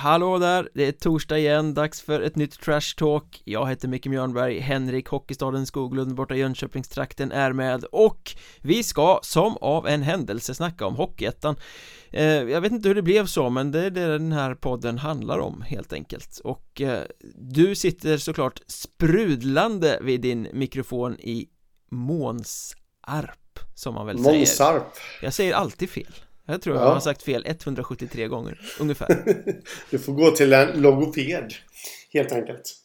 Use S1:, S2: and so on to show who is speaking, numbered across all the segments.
S1: Hallå där, det är torsdag igen, dags för ett nytt Trash Talk. Jag heter Micke Mjörnberg, Henrik Hockeystaden Skoglund borta i Jönköpingstrakten är med. Och vi ska som av en händelse snacka om Hockeyettan. Eh, Jag vet inte hur det blev så men det är det den här podden handlar om helt enkelt. Och eh, du sitter såklart sprudlande vid din mikrofon i Månsarp som man väl säger.
S2: Månsarp.
S1: Jag säger alltid fel jag tror ja. jag har sagt fel 173 gånger, ungefär
S2: Du får gå till en logoped, helt enkelt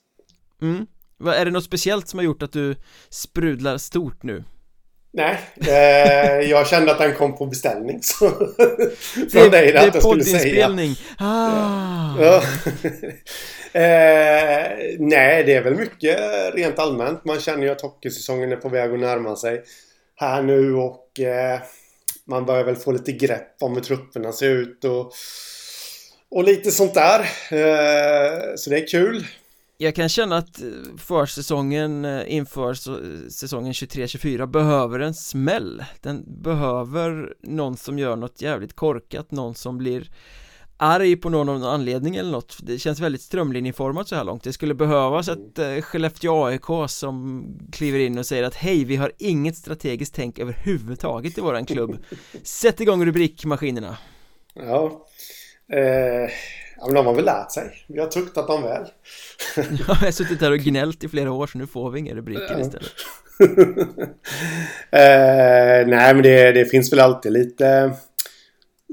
S1: Mm, är det något speciellt som har gjort att du sprudlar stort nu?
S2: Nej, eh, jag kände att den kom på beställning så Från dig
S1: det, det är poddinspelning ah.
S2: ja. eh, Nej, det är väl mycket rent allmänt Man känner ju att hockeysäsongen är på väg att närma sig Här nu och eh, man börjar väl få lite grepp om hur trupperna ser ut och, och lite sånt där. Eh, så det är kul.
S1: Jag kan känna att försäsongen eh, inför säsongen 23-24 behöver en smäll Den behöver någon som gör något jävligt korkat, någon som blir arg på någon anledning eller något. Det känns väldigt strömlinjeformat så här långt. Det skulle behövas ett eh, Skellefteå AIK som kliver in och säger att hej vi har inget strategiskt tänk överhuvudtaget i våran klubb. Sätt igång rubrikmaskinerna.
S2: Ja eh, Ja men de har väl lärt sig. Vi har tuktat dem väl.
S1: Ja, jag har suttit här och gnällt i flera år så nu får vi inga rubriker ja. istället.
S2: Eh, Nej men det, det finns väl alltid lite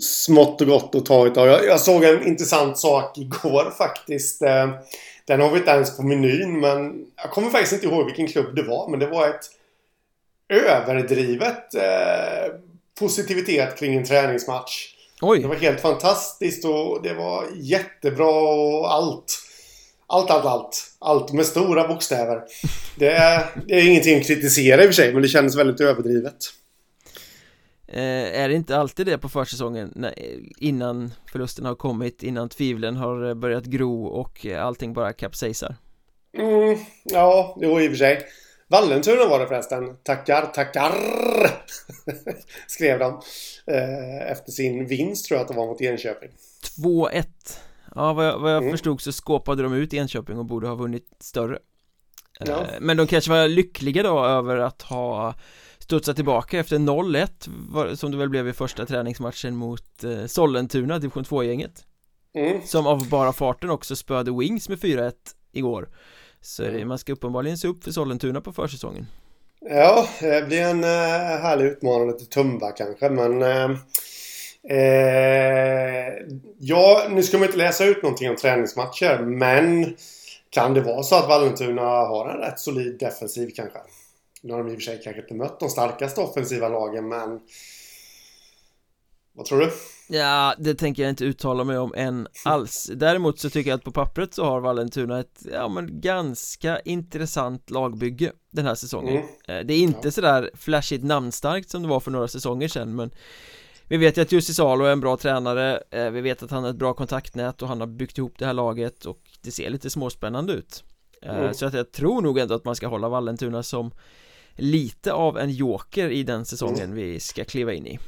S2: smått och gott att ta utav. Jag, jag såg en intressant sak igår faktiskt. Eh, den har vi inte ens på menyn men jag kommer faktiskt inte ihåg vilken klubb det var men det var ett överdrivet eh, positivitet kring en träningsmatch. Oj. Det var helt fantastiskt och det var jättebra och allt. Allt, allt, allt. Allt med stora bokstäver. Det är, det är ingenting att kritisera i och för sig men det kändes väldigt överdrivet.
S1: Eh, är det inte alltid det på försäsongen innan förlusten har kommit, innan tvivlen har börjat gro och allting bara kapsejsar?
S2: Mm, ja, jo i och för sig. Vallentuna var det förresten. Tackar, tackar! Skrev de. Eh, efter sin vinst tror jag att det var mot Enköping.
S1: 2-1. Ja, vad jag, vad jag mm. förstod så skåpade de ut Enköping och borde ha vunnit större. Eh, ja. Men de kanske var lyckliga då över att ha studsa tillbaka efter 0-1 som det väl blev i första träningsmatchen mot eh, Sollentuna, division 2-gänget mm. Som av bara farten också spöade Wings med 4-1 igår Så det, man ska uppenbarligen se upp för Sollentuna på försäsongen
S2: Ja, det blir en uh, härlig utmanande till Tumba kanske men uh, uh, Ja, nu ska man inte läsa ut någonting om träningsmatcher men Kan det vara så att Vallentuna har en rätt solid defensiv kanske? Nu har de i och för sig kanske inte mött de starkaste offensiva lagen men Vad tror du?
S1: Ja, det tänker jag inte uttala mig om än alls Däremot så tycker jag att på pappret så har Vallentuna ett, ja men ganska intressant lagbygge den här säsongen mm. Eh, det är inte ja. sådär flashigt namnstarkt som det var för några säsonger sedan men Vi vet ju att Jussi Salo är en bra tränare eh, Vi vet att han har ett bra kontaktnät och han har byggt ihop det här laget och det ser lite småspännande ut eh, mm. Så att jag tror nog ändå att man ska hålla Vallentuna som lite av en joker i den säsongen mm. vi ska kliva in i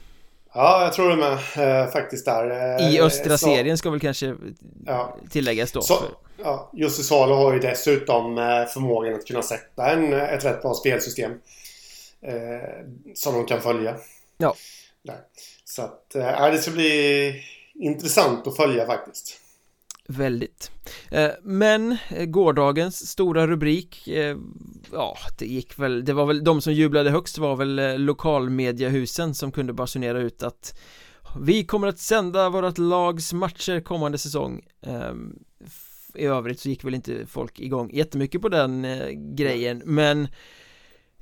S2: Ja, jag tror det med eh, faktiskt där
S1: eh, I östra så, serien ska väl kanske ja. tilläggas då
S2: så, ja, Jussi Salo har ju dessutom eh, förmågan att kunna sätta en, ett rätt bra spelsystem eh, Som de kan följa
S1: Ja
S2: där. Så att, eh, det ska bli intressant att följa faktiskt
S1: Väldigt. Eh, men eh, gårdagens stora rubrik eh, Ja, det gick väl Det var väl de som jublade högst var väl lokalmediahusen som kunde basunera ut att Vi kommer att sända vårat lags matcher kommande säsong. Ehm, I övrigt så gick väl inte folk igång jättemycket på den grejen. Men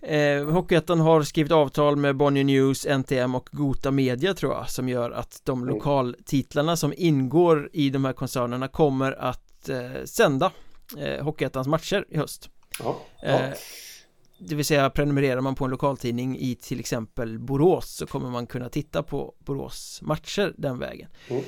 S1: Eh, Hockeyettan har skrivit avtal med Bonnier News, NTM och Gota Media tror jag som gör att de mm. lokaltitlarna som ingår i de här koncernerna kommer att eh, sända eh, Hockeyettans matcher i höst ja, ja. Eh, det vill säga prenumererar man på en lokaltidning i till exempel Borås så kommer man kunna titta på Borås matcher den vägen mm.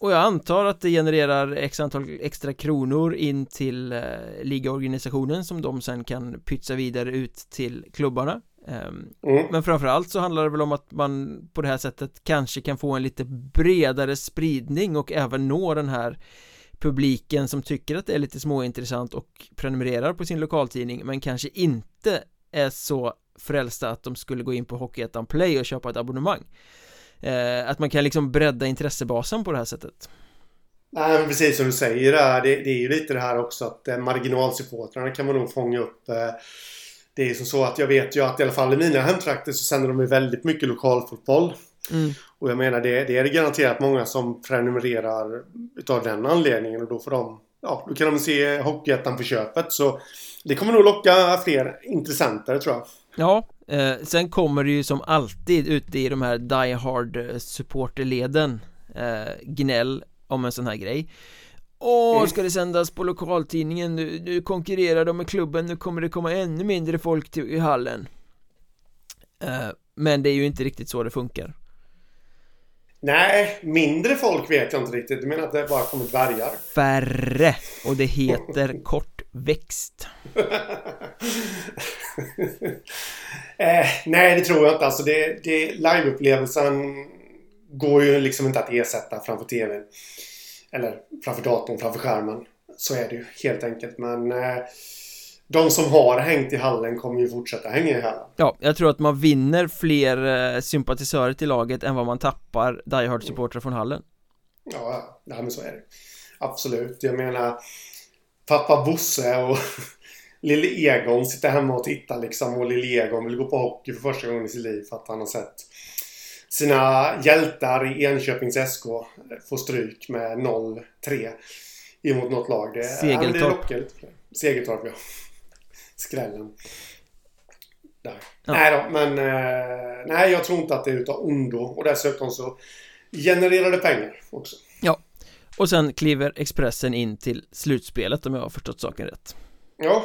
S1: Och jag antar att det genererar x antal extra kronor in till eh, ligaorganisationen som de sen kan pytsa vidare ut till klubbarna Ehm, mm. Men framförallt så handlar det väl om att man på det här sättet kanske kan få en lite bredare spridning och även nå den här publiken som tycker att det är lite småintressant och prenumererar på sin lokaltidning men kanske inte är så frälsta att de skulle gå in på Hockeyettan Play och köpa ett abonnemang eh, Att man kan liksom bredda intressebasen på det här sättet.
S2: Nej, men precis som du säger där, det, det är ju lite det här också att eh, marginalsupportrarna kan man nog fånga upp eh, Det är ju som så att jag vet ju att i alla fall i mina hemtrakter så sänder de ju väldigt mycket lokalfotboll. Mm. Och jag menar det, det är det garanterat många som prenumererar utav den anledningen och då får de Ja, då kan de se Hockeyettan på köpet. Så Det kommer nog locka fler intressenter tror jag.
S1: Ja, eh, sen kommer det ju som alltid ute i de här Die Hard eh, supporterleden eh, gnäll om en sån här grej Åh, mm. ska det sändas på lokaltidningen nu, nu konkurrerar de med klubben, nu kommer det komma ännu mindre folk till, i hallen eh, Men det är ju inte riktigt så det funkar
S2: Nej, mindre folk vet jag inte riktigt. Du menar att det bara kommer dvärgar?
S1: Färre! Och det heter kortväxt.
S2: eh, nej, det tror jag inte. Alltså det, det, liveupplevelsen går ju liksom inte att ersätta framför TVn. Eller framför datorn, framför skärmen. Så är det ju helt enkelt. Men eh, de som har hängt i hallen kommer ju fortsätta hänga i hallen
S1: Ja, jag tror att man vinner fler eh, sympatisörer till laget än vad man tappar Die Hard supportrar från hallen
S2: Ja, ja men så är det Absolut, jag menar Pappa Bosse och Lille Egon sitter hemma och tittar liksom och Lille Egon vill gå på hockey för första gången i sitt liv för att han har sett sina hjältar i Enköpings SK få stryk med 0-3 emot något lag. Det,
S1: Segeltorp.
S2: Ja, det Segeltorp, ja skrällen. Där. Ja. Nej då, men eh, nej, jag tror inte att det är utav ondo. Och dessutom så genererar det pengar också.
S1: Och sen kliver Expressen in till slutspelet om jag har förstått saken rätt.
S2: Ja.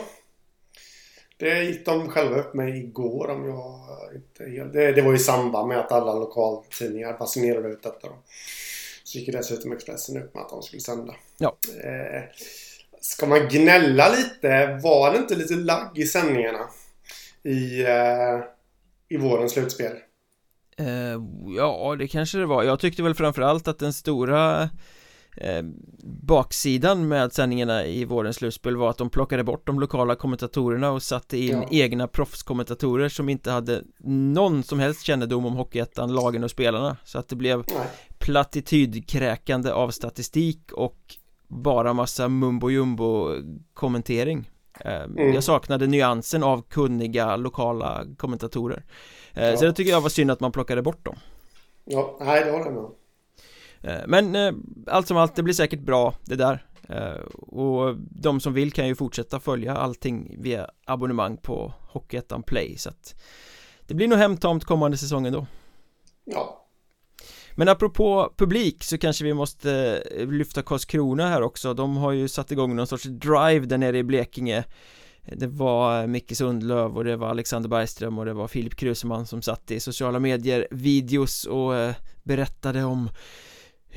S2: Det gick de själva upp med igår om jag inte det, det var i samband med att alla lokaltidningar basunerade ut detta. Då. Så gick dessutom Expressen upp med att de skulle sända.
S1: Ja.
S2: Eh, Ska man gnälla lite? Var det inte lite lagg i sändningarna? I, uh, i vårens slutspel?
S1: Uh, ja, det kanske det var. Jag tyckte väl framförallt att den stora uh, baksidan med sändningarna i vårens slutspel var att de plockade bort de lokala kommentatorerna och satte in ja. egna proffskommentatorer som inte hade någon som helst kännedom om Hockeyettan, lagen och spelarna så att det blev Nej. plattitydkräkande av statistik och bara massa mumbo jumbo kommentering eh, mm. Jag saknade nyansen av kunniga lokala kommentatorer eh, ja. Så det tycker jag var synd att man plockade bort dem
S2: Ja, nej det håller jag med
S1: eh, Men allt som allt, det blir säkert bra det där. Och de som vill kan ju fortsätta följa allting via abonnemang på Hockeyettan Play så att Det blir nog hemtamt kommande säsongen då.
S2: Ja.
S1: Men apropå publik så kanske vi måste eh, lyfta Karlskrona här också. De har ju satt igång någon sorts drive där nere i Blekinge. Det var Micke Sundlöv och det var Alexander Bergström och det var Filip Kruseman som satt i sociala medier videos och eh, berättade om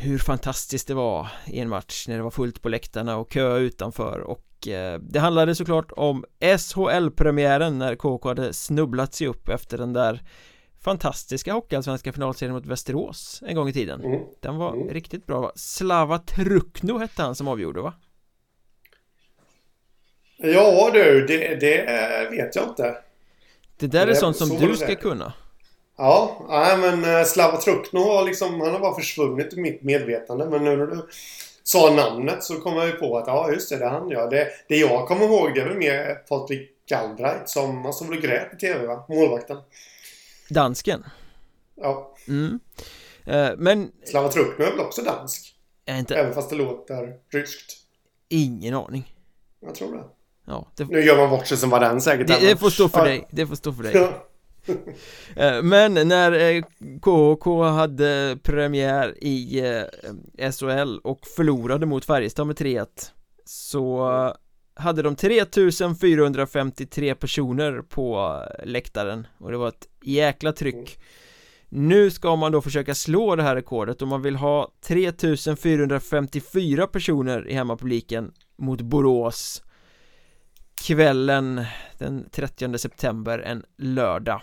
S1: hur fantastiskt det var i en match när det var fullt på läktarna och kö utanför och eh, det handlade såklart om SHL-premiären när KK hade snubblat sig upp efter den där fantastiska hockeyallsvenska finalserien mot Västerås en gång i tiden mm. Den var mm. riktigt bra Slava Trukno hette han som avgjorde va?
S2: Ja du, det, det vet jag inte
S1: Det där det, är sånt som så du ska kunna
S2: Ja, nej men eh, Slava Trukno har liksom, han har bara försvunnit i mitt medvetande men nu när du sa namnet så kom jag ju på att ja just det, det är han ja. Det, det jag kommer ihåg det är väl mer Patrik Galbraith som, han stod väl grät i TV va? Målvakten
S1: Dansken?
S2: Ja
S1: mm. Eh, men
S2: Slava Trukno är väl också dansk?
S1: Är inte...
S2: Även fast det låter ryskt
S1: Ingen aning
S2: Jag tror det
S1: Ja, det...
S2: Nu gör man bort sig som var den säkert
S1: Det, det får stå för ja. dig, det får stå för dig ja. Eh, men när eh, KHK hade premiär i eh, SHL och förlorade mot Färjestad med 3-1 Så hade de 3453 personer på läktaren och det var ett jäkla tryck. Nu ska man då försöka slå det här rekordet och man vill ha 3454 personer i hemmapubliken mot Borås. Kvällen den 30 september en lördag.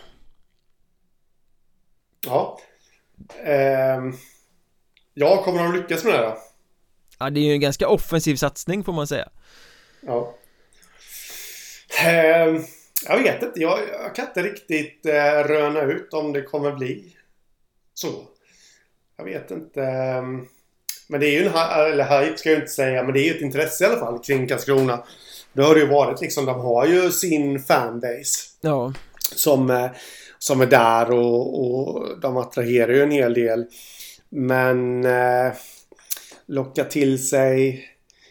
S2: Ja eh, Ja, kommer de lyckas med det då?
S1: Ja, det är ju en ganska offensiv satsning får man säga
S2: Ja eh, Jag vet inte, jag, jag kan inte riktigt eh, röna ut om det kommer bli så Jag vet inte eh, Men det är ju en, eller hype ska jag inte säga, men det är ju ett intresse i alla fall kring Karlskrona det har det ju varit liksom. De har ju sin fanbase.
S1: Ja.
S2: Som, eh, som är där och, och de attraherar ju en hel del. Men eh, locka till sig...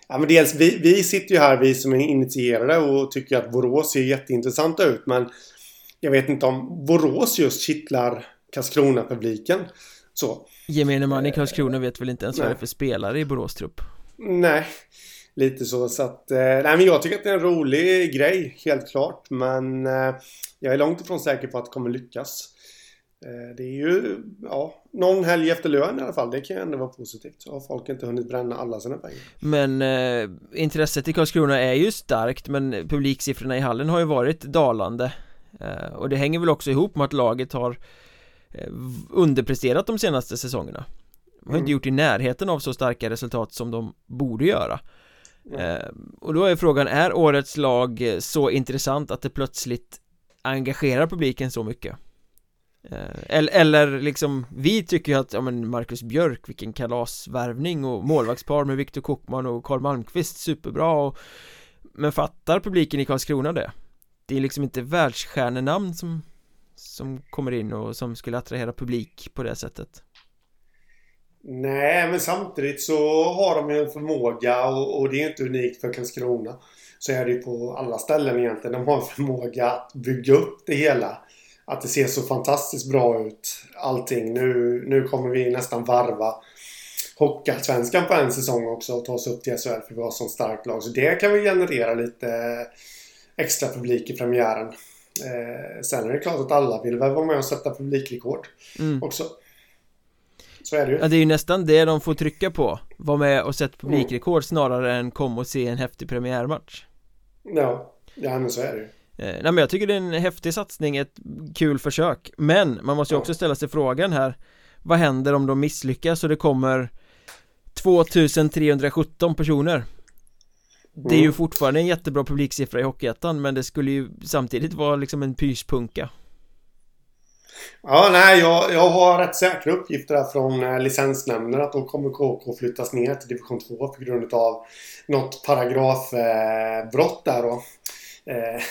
S2: Ja, men dels, vi, vi sitter ju här, vi som är initierade och tycker att Borås ser jätteintressanta ut. Men jag vet inte om Borås just kittlar Karlskrona-publiken. Så.
S1: Gemene man i Karlskrona vet väl inte ens vad det är för spelare i Borås trupp?
S2: Nej. Lite så så att, eh, nej men jag tycker att det är en rolig grej, helt klart. Men eh, jag är långt ifrån säker på att det kommer lyckas. Eh, det är ju, ja, någon helg efter lön i alla fall. Det kan ju ändå vara positivt. Så har folk inte hunnit bränna alla sina pengar.
S1: Men eh, intresset i Karlskrona är ju starkt men publiksiffrorna i hallen har ju varit dalande. Eh, och det hänger väl också ihop med att laget har eh, underpresterat de senaste säsongerna. De har mm. inte gjort i närheten av så starka resultat som de borde göra. Eh, och då är frågan, är årets lag så intressant att det plötsligt engagerar publiken så mycket? Ehm, eller, eller liksom, vi tycker ju att, ja men Marcus Björk, vilken kalasvärvning och målvaktspar med Viktor Kokman och Karl Malmqvist, superbra och Men fattar publiken i Karlskrona det? Det är liksom inte världsstjärnenamn som Som kommer in och som skulle attrahera publik på det sättet
S2: Nej, men samtidigt så har de ju en förmåga och, och det är inte unikt för Karlskrona. Så är det ju på alla ställen egentligen. De har en förmåga att bygga upp det hela. Att det ser så fantastiskt bra ut allting. Nu, nu kommer vi nästan varva Hockeyallsvenskan på en säsong också och ta oss upp till SHL för vi har så starkt lag. Så det kan vi generera lite extra publik i premiären. Eh, sen är det klart att alla vill väl vara med och sätta publikrekord mm. också. Så är det ju.
S1: Ja, det är ju nästan det de får trycka på. Var med och sätt publikrekord mm. snarare än kom och se en häftig premiärmatch.
S2: Ja, ja men så är det ju.
S1: Eh, Nej men jag tycker det är en häftig satsning, ett kul försök. Men man måste ju också ställa sig frågan här. Vad händer om de misslyckas och det kommer 2317 personer? Det är ju mm. fortfarande en jättebra publiksiffra i Hockeyettan men det skulle ju samtidigt vara liksom en pyspunka
S2: Ja, nej, jag, jag har rätt säkra uppgifter där från eh, licensnämnden att då kommer KK flyttas ner till division 2 på grund av något paragrafbrott eh, där då.
S1: Eh,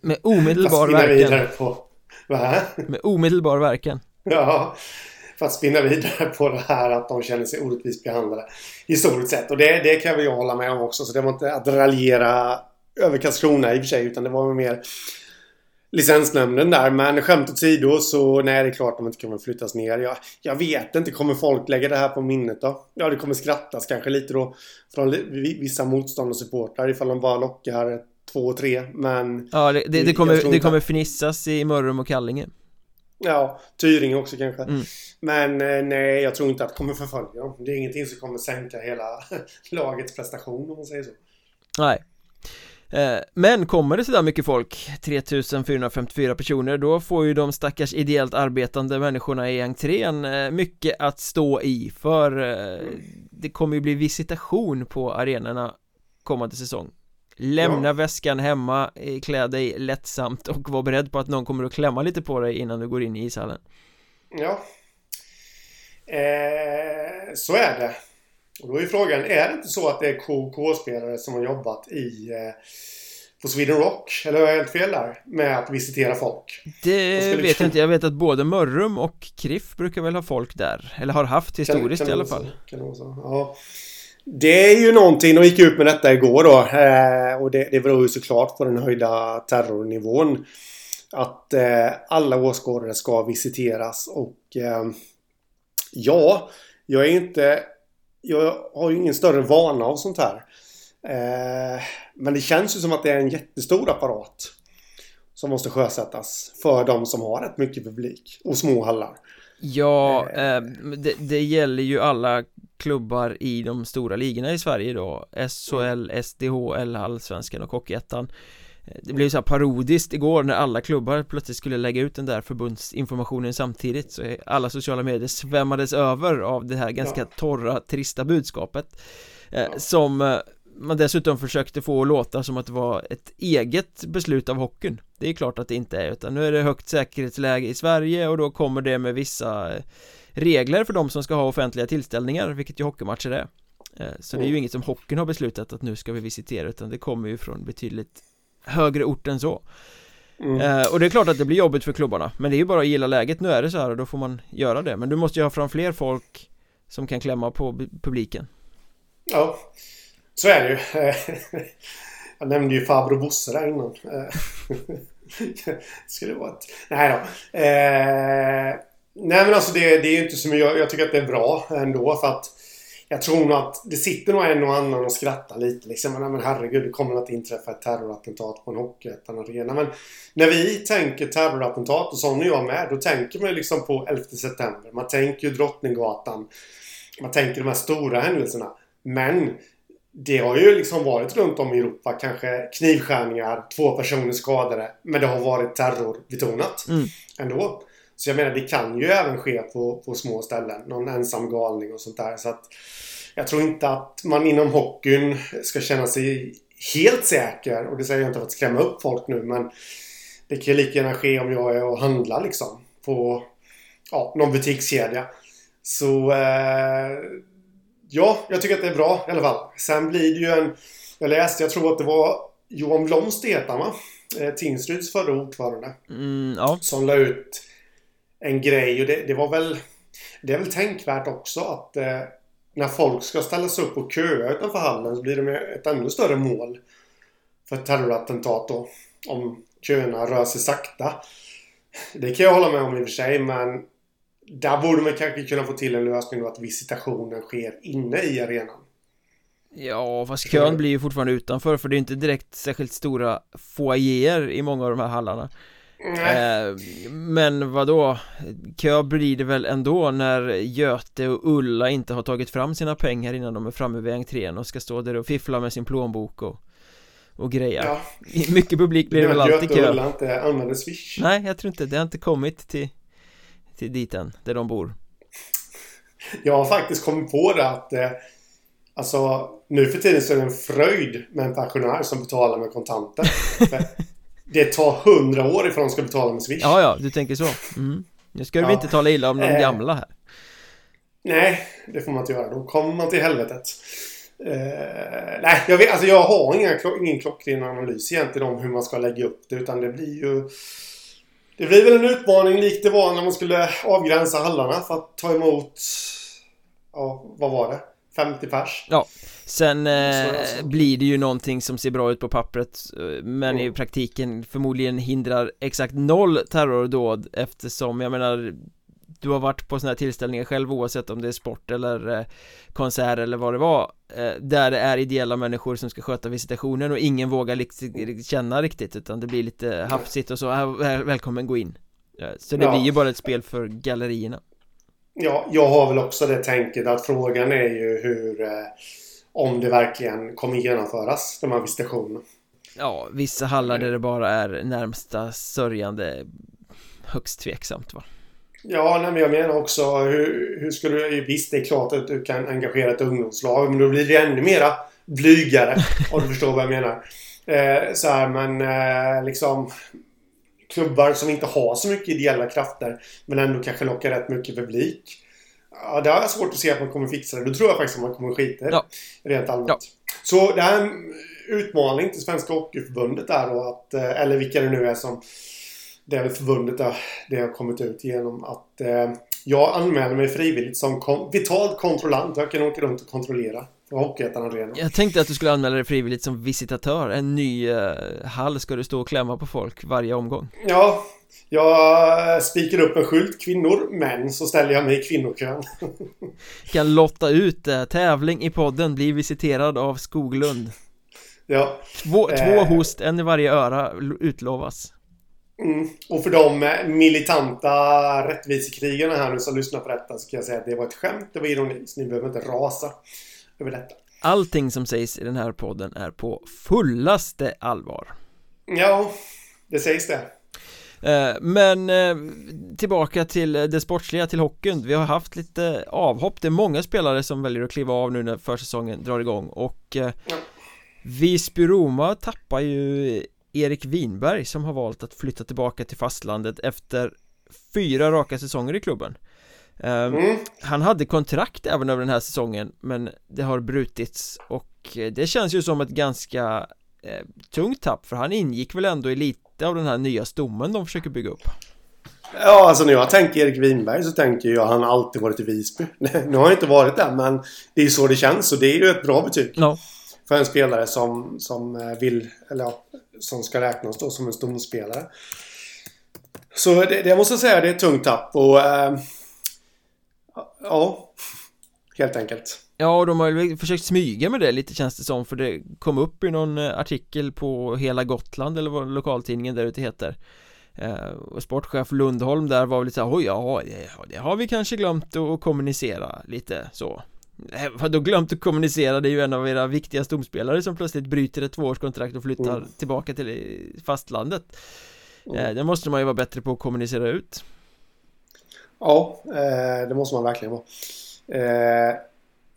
S1: med omedelbar verkan.
S2: På?
S1: Med omedelbar verkan.
S2: Ja, för att spinna vidare på det här att de känner sig orättvist behandlade. Historiskt sett. Och det, det kan vi ju hålla med om också. Så det var inte att raljera över Karlskrona i och för sig. Utan det var mer licensnämnden där. Men skämt åsido så nej det är klart de inte kommer flyttas ner. Jag, jag vet inte, kommer folk lägga det här på minnet då? Ja det kommer skrattas kanske lite då från vissa motstånd och supportrar ifall de bara lockar två, tre men
S1: Ja det, det, det kommer, det kommer fnissas i Mörrum och Kallinge
S2: Ja, Tyringe också kanske mm. Men eh, nej, jag tror inte att det kommer förfölja dem Det är ingenting som kommer sänka hela lagets prestation om man säger så
S1: Nej men kommer det sådär mycket folk, 3454 personer, då får ju de stackars ideellt arbetande människorna i entrén eh, mycket att stå i för eh, det kommer ju bli visitation på arenorna kommande säsong. Lämna ja. väskan hemma, klä dig lättsamt och var beredd på att någon kommer att klämma lite på dig innan du går in i ishallen.
S2: Ja. Eh, Så är det och då är frågan, är det inte så att det är KK-spelare som har jobbat i eh, på Sweden Rock? Eller har jag helt fel där? Med att visitera folk?
S1: Det vet jag inte, jag vet att både Mörrum och Kriff brukar väl ha folk där Eller har haft historiskt kan, kan i alla fall
S2: ja. Det är ju någonting, de gick ut med detta igår då eh, Och det, det beror ju såklart på den höjda terrornivån Att eh, alla åskådare ska visiteras och Ja, jag är inte jag har ju ingen större vana av sånt här. Eh, men det känns ju som att det är en jättestor apparat. Som måste sjösättas för de som har rätt mycket publik och små hallar.
S1: Ja, eh, det, det, gäller ju alla klubbar i de stora ligorna i Sverige då SHL, SDHL, Allsvenskan och Hockeyettan det blev så här parodiskt igår när alla klubbar plötsligt skulle lägga ut den där förbundsinformationen samtidigt så alla sociala medier svämmades över av det här ganska torra, trista budskapet eh. Som eh, man dessutom försökte få att låta som att det var ett eget beslut av hockeyn Det är klart att det inte är utan nu är det högt säkerhetsläge i Sverige och då kommer det med vissa eh, regler för de som ska ha offentliga tillställningar vilket ju hockeymatcher är Så det är ju mm. inget som hockeyn har beslutat att nu ska vi visitera utan det kommer ju från betydligt högre ort än så. Mm. eh, Och det är klart att det blir jobbigt för klubbarna. Men det är ju bara att gilla läget, nu är det så här och då får man göra det. Men du måste ju ha fram fler folk Som kan klämma på publiken.
S2: Ja Så är det ju. Jag nämnde ju farbror Bosse där innan. Skulle vara ett... Nej då. Eh... Nej men alltså det, det är ju inte som jag, jag tycker att det är bra ändå för att jag tror nog att det sitter nog en och annan och skrattar lite liksom. Men, men herregud, det kommer att inträffa ett terrorattentat på en Hockeyettan-arena. Men när vi tänker terrorattentat, och sån är jag med, då tänker man liksom på 11 september. Man tänker ju Drottninggatan. Man tänker de här stora händelserna. Men det har ju liksom varit runt om i Europa kanske knivskärningar, två personer skadade. Men det har varit terrorbetonat mm. ändå. Så jag menar, det kan ju även ske på, på små ställen. Någon ensam galning och sånt där. Så att jag tror inte att man inom hockeyn ska känna sig helt säker. Och det säger jag inte för att skrämma upp folk nu, men det kan ju lika gärna ske om jag är och handlar liksom. På ja, någon butikskedja. Så eh, ja, jag tycker att det är bra i alla fall. Sen blir det ju en... Jag läste, jag tror att det var Johan Blomst heter han va? Eh, Tingsryds förra ordförande.
S1: Mm, ja.
S2: Som la ut en grej och det, det, var väl Det är väl tänkvärt också att eh, när folk ska ställa sig upp och köa utanför hallen så blir det ett ännu större mål för terrorattentat då. Om köerna rör sig sakta. Det kan jag hålla med om i och för sig men där borde man kanske kunna få till en lösning då att visitationen sker inne i arenan.
S1: Ja, fast kön blir ju fortfarande utanför för det är inte direkt särskilt stora foajéer i många av de här hallarna Eh, men vad då? Kö blir det väl ändå när Göte och Ulla inte har tagit fram sina pengar innan de är framme vid entrén och ska stå där och fiffla med sin plånbok och, och greja. Ja. Mycket publik blir det, väl alltid kö Göte
S2: och Ulla inte använder Swish.
S1: Nej, jag tror inte. Det har inte kommit till, till dit än, där de bor.
S2: Jag har faktiskt kommit på det att eh, Alltså nu för tiden så är det en fröjd med en pensionär som betalar med kontanter det tar hundra år ifrån de ska betala med Swish.
S1: Ja, ja, du tänker så. Mm. Nu ska ja. inte tala illa om de eh, gamla här.
S2: Nej, det får man inte göra. Då kommer man till helvetet. Eh, nej, jag, vet, alltså jag har inga, ingen klockren analys egentligen om hur man ska lägga upp det. Utan det blir ju... Det blir väl en utmaning likt det var när man skulle avgränsa hallarna för att ta emot... Ja, vad var det? 50 pers?
S1: Ja. Sen eh, blir det ju någonting som ser bra ut på pappret eh, Men mm. i praktiken förmodligen hindrar exakt noll terrordåd Eftersom, jag menar Du har varit på sådana här tillställningar själv oavsett om det är sport eller eh, konsert eller vad det var eh, Där det är ideella människor som ska sköta visitationen och ingen vågar liksom känna riktigt utan det blir lite hafsigt och så, välkommen gå in Så det ja. blir ju bara ett spel för gallerierna
S2: Ja, jag har väl också det tänket att frågan är ju hur eh, om det verkligen kommer genomföras, de här visitationerna.
S1: Ja, vissa hallar där det bara är närmsta sörjande högst tveksamt va?
S2: Ja, nej, men jag menar också hur, hur ska du... Visst, det är klart att du kan engagera ett ungdomslag men då blir det ännu mera blygare om du förstår vad jag menar. Eh, så här, men eh, liksom klubbar som inte har så mycket ideella krafter men ändå kanske lockar rätt mycket publik. Ja, det har jag svårt att se att man kommer fixa det. Då tror jag faktiskt att man kommer skita det. Ja. Rent allmänt. Ja. Så det här är en utmaning till Svenska Hockeyförbundet där då att, eh, eller vilka det nu är som det är väl förbundet där det har kommit ut genom att eh, jag anmäler mig frivilligt som kom, vitalt kontrollant. Jag kan åka runt och kontrollera Hockeyettan-arenan.
S1: Jag tänkte att du skulle anmäla dig frivilligt som visitatör. En ny eh, hall ska du stå och klämma på folk varje omgång.
S2: Ja, jag spikar upp en skylt, kvinnor, män, så ställer jag mig i kvinnokön
S1: Kan lotta ut eh, tävling i podden, bli visiterad av Skoglund
S2: Ja
S1: Två, eh, två host, en i varje öra utlovas
S2: mm. Och för de militanta rättvisekrigarna här nu som lyssnar på detta så kan jag säga att det var ett skämt, det var ironi, så ni behöver inte rasa över detta
S1: Allting som sägs i den här podden är på fullaste allvar.
S2: Ja, det sägs det.
S1: Eh, men eh, tillbaka till det sportsliga, till hockeyn. Vi har haft lite avhopp. Det är många spelare som väljer att kliva av nu när försäsongen drar igång. Och eh, ja. Visby-Roma tappar ju Erik Winberg som har valt att flytta tillbaka till fastlandet efter fyra raka säsonger i klubben mm. Han hade kontrakt även över den här säsongen men det har brutits och det känns ju som ett ganska eh, tungt tapp för han ingick väl ändå i lite av den här nya stommen de försöker bygga upp
S2: Ja, alltså när jag tänker Erik Winberg så tänker jag att han alltid varit i Visby. nu har han inte varit där men det är så det känns och det är ju ett bra betyg. Ja. För en spelare som, som eh, vill, eller ja, som ska räknas då som en stomspelare. Så det, det måste jag säga, det är ett tungt tapp och äh, ja, helt enkelt.
S1: Ja, de har ju försökt smyga med det lite känns det som för det kom upp i någon eh, artikel på Hela Gotland eller vad lokaltidningen där ute heter eh, och sportchef Lundholm där var väl lite såhär, oj ja, det, har vi kanske glömt att kommunicera lite så Vadå glömt att kommunicera? Det är ju en av era viktiga stomspelare som plötsligt bryter ett tvåårskontrakt och flyttar mm. tillbaka till fastlandet mm. Det måste man ju vara bättre på att kommunicera ut
S2: Ja, det måste man verkligen vara.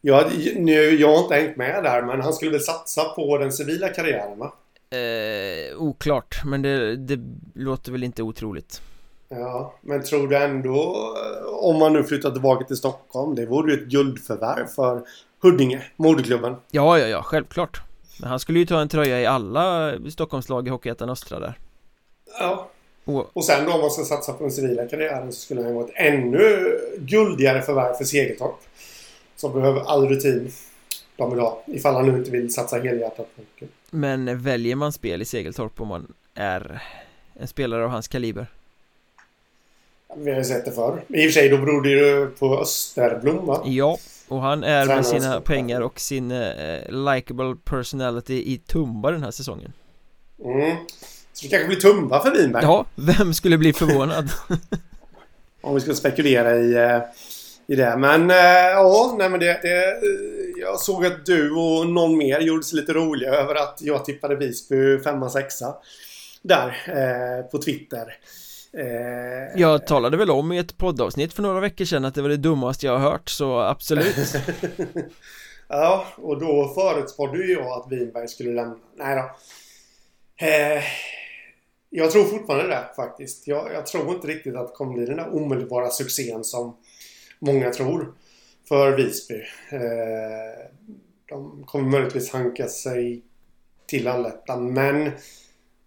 S2: Jag, nu, jag har inte hängt med där men han skulle väl satsa på den civila karriären va?
S1: Eh, oklart, men det, det låter väl inte otroligt.
S2: Ja, men tror du ändå om man nu flyttar tillbaka till Stockholm det vore ju ett guldförvärv för Huddinge, moderklubben.
S1: Ja, ja, ja, självklart. Men han skulle ju ta en tröja i alla Stockholmslag i Hockeyettan Östra där.
S2: Ja och, och sen då om man ska satsa på den civila karriären så skulle han vara ett ännu guldigare förvärv för Segeltorp som behöver all rutin de vill ha ifall han nu inte vill satsa helhjärtat på hockey.
S1: Men väljer man spel i Segeltorp om man är en spelare av hans kaliber?
S2: Vi har ju sett det förr. I och för sig då beror det ju på Österblom va?
S1: Ja, och han är med sina pengar och sin uh, likable personality i Tumba den här säsongen.
S2: Mm. Det kanske blir Tumba för Winberg?
S1: Ja, vem skulle bli förvånad?
S2: Om vi ska spekulera i uh, i det. Men äh, ja, nej men det, det, Jag såg att du och någon mer gjorde sig lite roliga över att jag tippade Visby 5-6 Där äh, på Twitter.
S1: Äh, jag talade väl om i ett poddavsnitt för några veckor sedan att det var det dummaste jag har hört så absolut.
S2: ja, och då förutspådde ju jag att Winberg skulle lämna. Nej då. Jag tror fortfarande det faktiskt. Jag, jag, tror inte riktigt att det kommer bli den där omedelbara succén som många tror för Visby. Eh, de kommer möjligtvis hanka sig till allettan men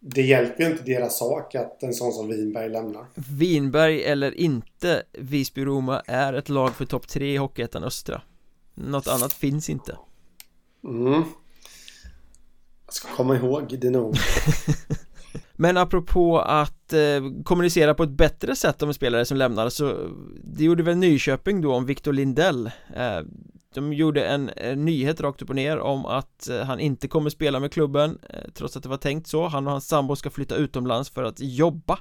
S2: det hjälper ju inte deras sak att en sån som Vinberg lämnar.
S1: Vinberg eller inte Visby-Roma är ett lag för topp 3 i Hockeyettan Östra. Något annat finns inte.
S2: Mm. Jag ska komma ihåg det nog.
S1: Men apropå att eh, kommunicera på ett bättre sätt om en spelare som lämnar så Det gjorde väl Nyköping då om Victor Lindell. Eh, De gjorde en, en, nyhet rakt upp och ner om att eh, han inte kommer spela med klubben eh, Trots att det var tänkt så. Han och hans sambo ska flytta utomlands för att jobba.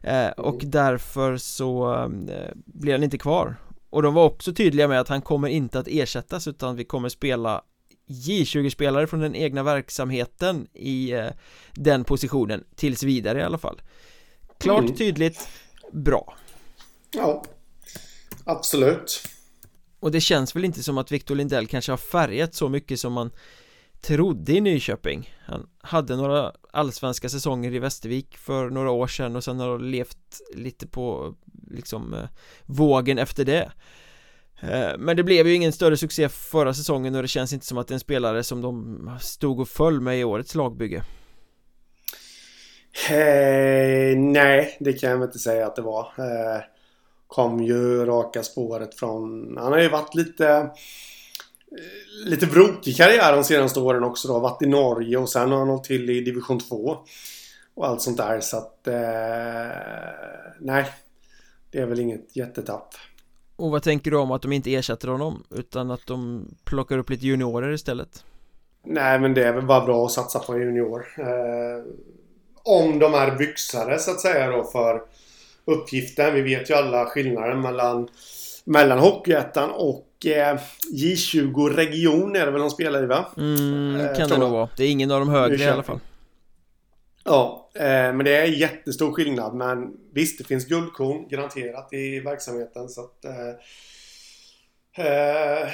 S1: Eh, Och mm. därför så eh, blir han inte kvar. Och de var också tydliga med att han kommer inte att ersättas utan vi kommer spela J20-spelare från den egna verksamheten i eh, den positionen tills vidare i alla fall. Klart, mm. tydligt, bra.
S2: Ja, absolut.
S1: Och det känns väl inte som att Victor Lindell kanske har färgat så mycket som man trodde i Nyköping. Han hade några allsvenska säsonger i Västervik för några år sedan och sen har levt lite på liksom eh, vågen efter det Eh, men det blev ju ingen större succé förra säsongen och det känns inte som att det är en spelare som de stod och föll med i årets lagbygge.
S2: Eh, Nej, det kan jag inte säga att det var. Eh, Kom ju raka spåret från Han har ju varit lite eh, Lite brokig karriär de senaste åren också då Varit i Norge och sen har han hållit till i division 2 Och allt sånt där så att eh, Nej. Det är väl inget jättetapp
S1: och vad tänker du om att de inte ersätter honom utan att de plockar upp lite juniorer istället?
S2: Nej men det är väl bara bra att satsa på en junior eh, Om de är byxare så att säga då för uppgiften. Vi vet ju alla skillnaden mellan mellan Hockeyettan och eh, J20 Region är det väl de spelar i va?
S1: Mm, eh, kan det nog vara. Det är ingen av de högre i alla fall.
S2: Ja, eh, men det är jättestor skillnad. Men visst, det finns guldkorn garanterat i verksamheten. Så att, eh, eh,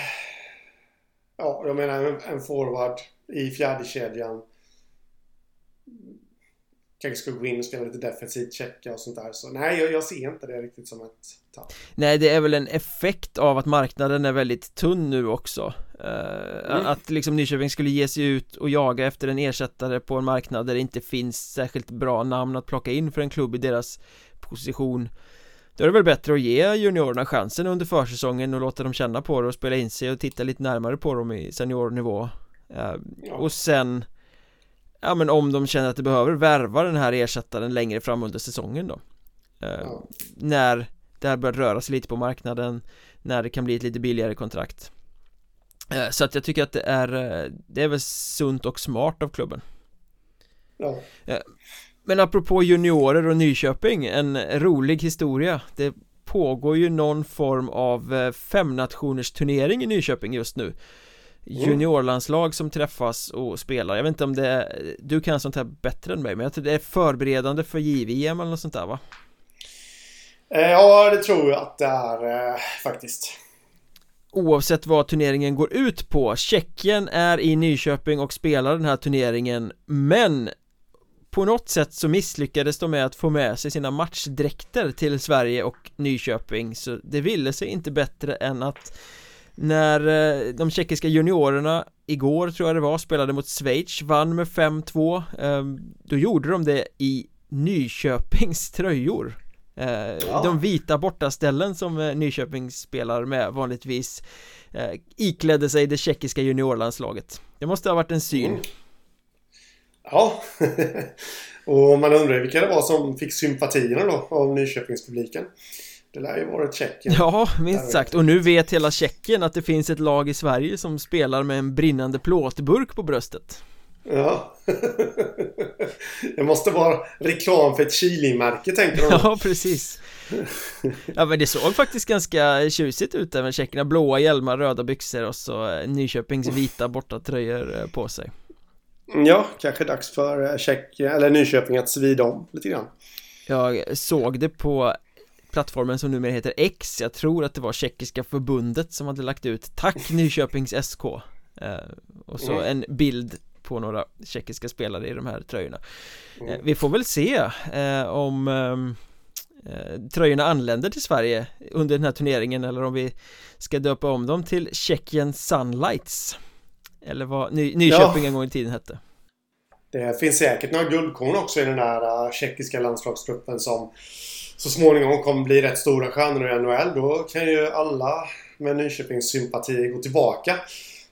S2: ja, jag menar en, en forward i fjärde kedjan kanske ska gå in och spela lite defensivt, checka och sånt där. Så nej, jag, jag ser inte det riktigt som ett tapp.
S1: Nej, det är väl en effekt av att marknaden är väldigt tunn nu också. Uh, mm. Att liksom Nyköping skulle ge sig ut och jaga efter en ersättare på en marknad där det inte finns särskilt bra namn att plocka in för en klubb i deras position. Då är det väl bättre att ge juniorerna chansen under försäsongen och låta dem känna på det och spela in sig och titta lite närmare på dem i seniornivå. Ja. Och sen Ja men om de känner att de behöver värva den här ersättaren längre fram under säsongen då eh. När det här börjar röra sig lite på marknaden När det kan bli ett lite billigare kontrakt eh, Så att jag tycker att det är eh, Det är väl sunt och smart av klubben.
S2: Ja.
S1: Eh, Men apropå juniorer och Nyköping En rolig historia. Det pågår ju någon form av eh, femnationers turnering i Nyköping just nu. Mm. juniorlandslag som träffas och spelar. Jag vet inte om det är, du kan sånt här bättre än mig men jag tror det är förberedande för JVM eller något sånt där va?
S2: Eh, ja det tror jag att det är eh, faktiskt
S1: Oavsett vad turneringen går ut på Tjeckien är i Nyköping och spelar den här turneringen Men på något sätt så misslyckades de med att få med sig sina matchdräkter till Sverige och Nyköping så det ville sig inte bättre än att när eh, de tjeckiska juniorerna igår tror jag det var spelade mot Schweiz vann med 5-2 ehm, Då gjorde de det i Nyköpings tröjor ja. De vita bortaställen som eh, Nyköping spelar med vanligtvis Iklädde sig det tjeckiska juniorlandslaget. Det måste ha varit en syn. Mm.
S2: Ja. Och man undrar vilka det var som fick sympatierna då av Nyköpingspubliken? Det lär ju vara Tjeckien.
S1: Ja, minst sagt. Och nu vet hela Tjeckien att det finns ett lag i Sverige som spelar med en brinnande plåtburk på bröstet
S2: Ja. Det måste vara reklam för ett Chili-märke tänker de.
S1: Ja, precis. Ja men det såg faktiskt ganska tjusigt ut där med tjeckerna. Blåa hjälmar, röda byxor och så Nyköpings vita bortatröjor eh, på sig.
S2: Ja, kanske dags för eh, Tjeck, eller Nyköping att svida om lite grann.
S1: Jag såg det på plattformen som numera heter X. Jag tror att det var Tjeckiska förbundet som hade lagt ut Tack Nyköpings SK eh, Och så mm. en bild på några tjeckiska spelare i de här tröjorna mm. eh, Vi får väl se eh, om ehm, eh, tröjorna anländer till Sverige under den här turneringen eller om vi ska döpa om dem till Tjeckien Sunlights Eller vad Ny Nyköping ja. en gång i tiden hette
S2: Det finns säkert några guldkorn också i den här tjeckiska landslagsgruppen som så småningom kommer bli rätt stora stjärnor i NHL. Då kan ju alla med Nyköpings sympati gå tillbaka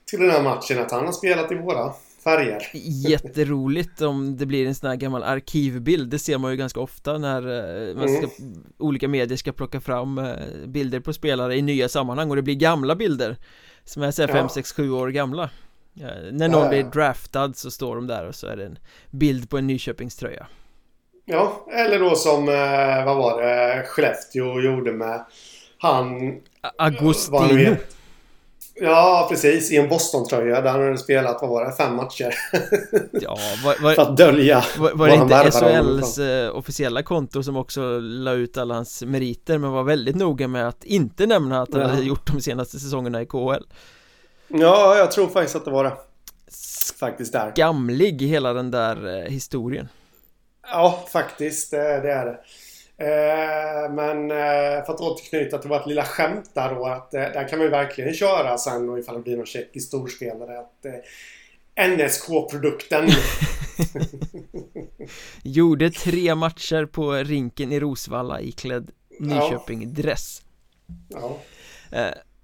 S2: till den här matchen. Att han har spelat i våra färger.
S1: Jätteroligt om det blir en sån här gammal arkivbild. Det ser man ju ganska ofta när eh, man ska, mm. olika medier ska plocka fram eh, bilder på spelare i nya sammanhang och det blir gamla bilder som är 5, 6, 7 år gamla. Ja, när någon ja, ja. blir draftad så står de där och så är det en bild på en Nyköpingströja.
S2: Ja, eller då som, eh, vad var det, Skellefteå gjorde med han...
S1: Agostino.
S2: Ja, precis. I en Boston-tröja där han hade spelat, vad var det, fem matcher?
S1: ja, var, var,
S2: För att dölja
S1: Var, var det inte SHLs eh, officiella konto som också la ut alla hans meriter men var väldigt noga med att inte nämna att han ja. hade gjort de senaste säsongerna i KHL?
S2: Ja, jag tror faktiskt att det var det. Faktiskt där.
S1: Gamlig hela den där eh, historien.
S2: Ja, faktiskt. Det, det är det. Eh, men eh, för att återknyta till vårt lilla skämt där då att eh, där kan man ju verkligen köra sen och ifall det blir någon tjeckisk storspelare att NSK-produkten
S1: Gjorde tre matcher på rinken i Rosvalla iklädd Nyköping-dress
S2: ja.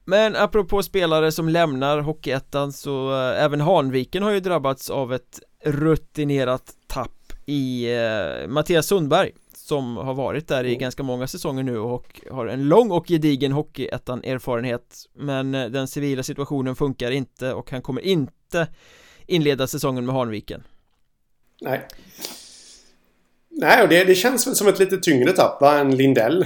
S1: Men apropå spelare som lämnar Hockeyettan så även Hanviken har ju drabbats av ett rutinerat tapp i eh, Mattias Sundberg som har varit där i ganska många säsonger nu och har en lång och gedigen hockeyettan erfarenhet. Men eh, den civila situationen funkar inte och han kommer inte inleda säsongen med Hanviken.
S2: Nej. Nej och det, det känns väl som ett lite tyngre tapp va, än Lindell.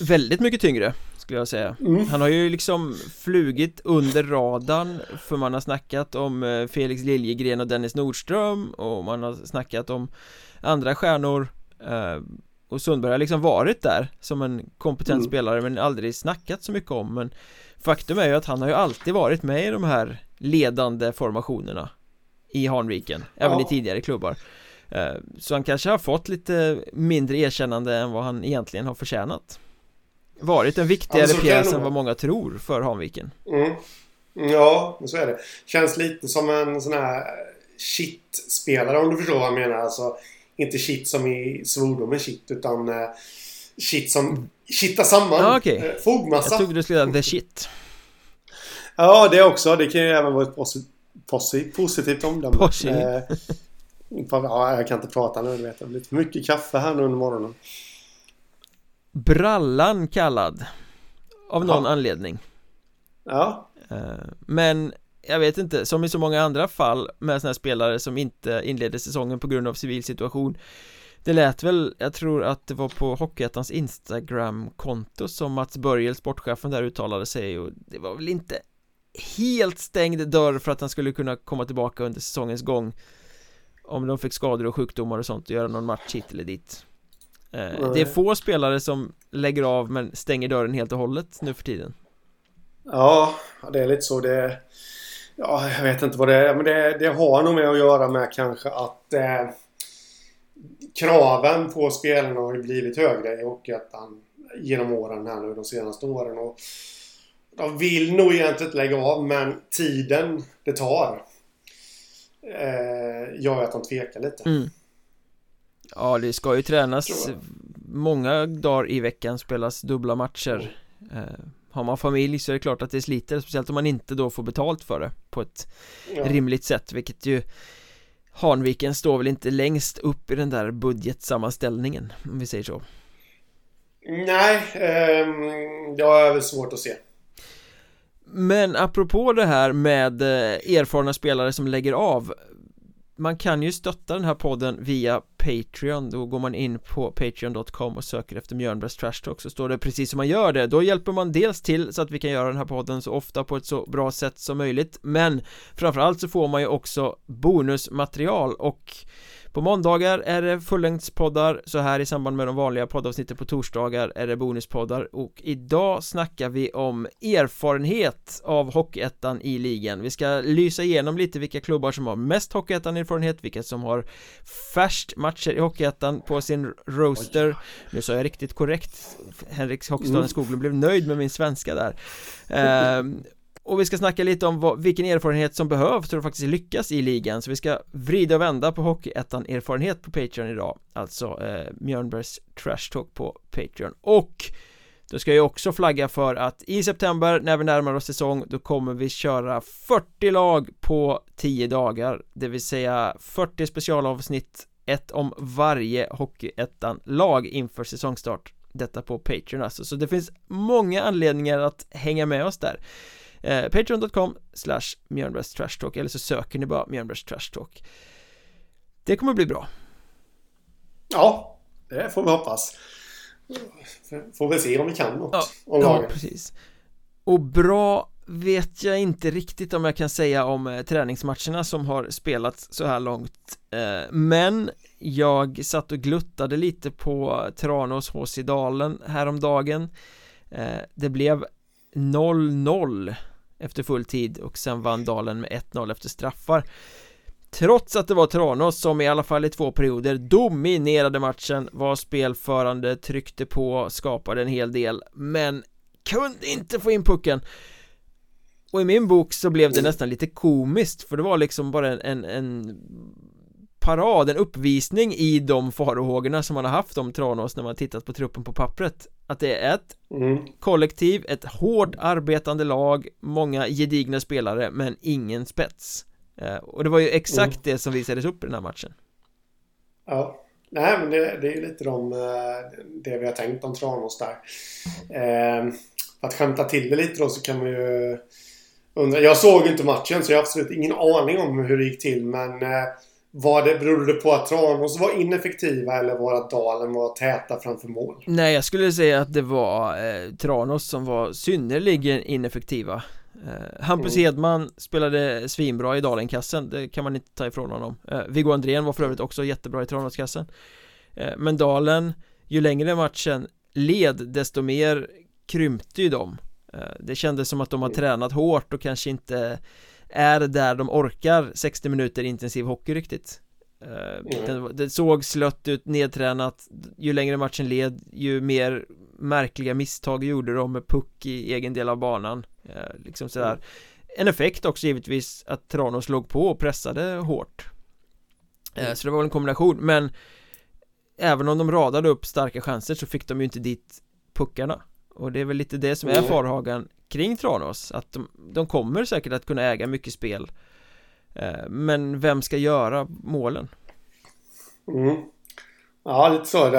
S1: Väldigt mycket tyngre skulle jag säga. Mm. Han har ju liksom flugit under radarn För man har snackat om eh, Felix Liljegren och Dennis Nordström Och man har snackat om andra stjärnor Och Sundberg har liksom varit där Som en kompetent mm. spelare men aldrig snackat så mycket om. Men Faktum är ju att han har ju alltid varit med i de här ledande formationerna I Hanviken, även ja. i tidigare klubbar. Eh, Så han kanske har fått lite mindre erkännande än vad han egentligen har förtjänat. Varit en viktigare alltså, pjäs än vad många tror för Hanviken.
S2: Mm. Ja, så är det. Känns lite som en sån här shit-spelare om du förstår vad jag menar. Alltså Inte shit som i svordomen shit utan eh, Shit som kittar samman
S1: ah, okay. Eh, fogmassa Jag trodde du skulle säga the shit
S2: Ja, det också. Det kan ju även vara ett posi posi positivt omdöme. Posi. Eh, ja, jag kan inte prata nu, du vet. Det blivit mycket kaffe här nu under morgonen.
S1: Brallan kallad. Av någon ja. anledning.
S2: Ja.
S1: Eh, men jag vet inte, som i så många andra fall med sådana här spelare som inte inledde säsongen på grund av civil situation. Det lät väl, jag tror att det var på Hockeyettans Instagram-konto som Mats Börjel, sportchefen där uttalade sig och det var väl inte helt stängd dörr för att han skulle kunna komma tillbaka under säsongens gång. Om de fick skador och sjukdomar och sånt och göra någon match hit eller dit. Eh, Det är få spelare som lägger av men stänger dörren helt och hållet nu för tiden.
S2: Ja, det är lite så det Ja, jag vet inte vad det är men det, det har nog med att göra med kanske att eh, Kraven på spelarna har ju blivit högre i Hockeyettan genom åren här nu de senaste åren och de vill nog egentligen inte lägga av men tiden det tar eh, gör att de tvekar lite.
S1: Mm. Ja, det ska ju tränas många dagar i veckan, spelas dubbla matcher. Mm. Eh, har man familj så är det klart att det sliter, speciellt om man inte då får betalt för det på ett ja. rimligt sätt, vilket ju Hanviken står väl inte längst upp i den där budgetsammanställningen, om vi säger så.
S2: Nej, eh, det har väl svårt att se.
S1: Men apropå det här med eh, erfarna spelare som lägger av man kan ju stötta den här podden via Patreon. Då går man in på Patreon.com och söker efter Mjölnbergs Trash Talk Så står det precis som man gör det. Då hjälper man dels till så att vi kan göra den här podden så ofta på ett så bra sätt som möjligt Men framförallt så får man ju också bonusmaterial och på måndagar är det fullängdspoddar Så här i samband med de vanliga poddavsnitten på torsdagar är det bonuspoddar. Och idag snackar vi om erfarenhet av Hockeyettan i ligan. Vi ska lysa igenom lite vilka klubbar som har mest Hockeyettan-erfarenhet Vilka som har färst matcher i Hockeyettan på sin roster. Nu sa jag riktigt korrekt. Henrik Hockeystaden mm. Skoglund blev nöjd med min svenska där. Ehm, och vi ska snacka lite om vad, vilken erfarenhet som behövs för att faktiskt lyckas i ligan. Så vi ska vrida och vända på Hockeyettan erfarenhet på Patreon idag. Alltså eh, Mjörnbergs Trash Talk på Patreon. Och då ska jag också flagga för att i september när vi närmar oss säsong då kommer vi köra 40 lag på 10 dagar. Det vill säga 40 specialavsnitt Ett om varje Hockeyettan-lag inför säsongstart. Detta på Patreon alltså, så det finns många anledningar att hänga med oss där eh, Patreon.com slash Mjölnbergs Trash Talk eller så söker ni bara Mjölnbergs Trash Talk. Det kommer bli bra.
S2: Ja, det får vi hoppas. Får vi se om vi kan något
S1: ja, ja, precis. Och bra vet jag inte riktigt om jag kan säga om eh, träningsmatcherna som har spelats så här långt. Eh, Men jag satt och gluttade lite på Tranås HC Dalen häromdagen. Eh, Det blev 0-0 efter full tid och sen vann Dalen med 1-0 efter straffar. Trots att det var Tranås som i alla fall i två perioder dominerade matchen Var spelförande, tryckte på, skapade en hel del Men kunde inte få in pucken. Och i min bok så blev det nästan lite komiskt för det var liksom bara en, en, en parad, en uppvisning i de farhågorna som man har haft om Tranås när man tittat på truppen på pappret. Att det är ett mm. kollektiv, ett hårt arbetande lag, många gedigna spelare men ingen spets. Eh, Och det var ju exakt mm. det som visades upp i den här matchen.
S2: Ja. Nej men det, det är ju lite de, eh, det vi har tänkt om Tranås där. Eh, Att skämta till det lite då så kan man ju undra. Jag såg inte matchen så jag har absolut ingen aning om hur det gick till men Var det, berodde det på att Tranås var ineffektiva eller var att Dalen var täta framför mål?
S1: Nej, jag skulle säga att det var eh, Tranås som var synnerligen ineffektiva eh, Hampus mm. Hedman spelade svinbra i Dalenkassen, det kan man inte ta ifrån honom eh, Viggo Andrén var för övrigt också jättebra i Tranåskassen eh, Men Dalen, ju längre matchen led, desto mer krympte ju de eh, Det kändes som att de har mm. tränat hårt och kanske inte är där de orkar 60 minuter intensiv hockey riktigt. Mm. det, såg slött ut, nedtränat. Ju längre matchen led, ju mer märkliga misstag gjorde de med puck i egen del av banan. Eh, Liksom sådär mm. En effekt också givetvis att Tranås låg på och pressade hårt. Mm. Så det var väl en kombination, men Även om de radade upp starka chanser så fick de ju inte dit puckarna Och det är väl lite det som är mm. farhagan kring Tranås Att de, de kommer säkert att kunna äga mycket spel eh, Men vem ska göra målen?
S2: Mm. Ja, lite så.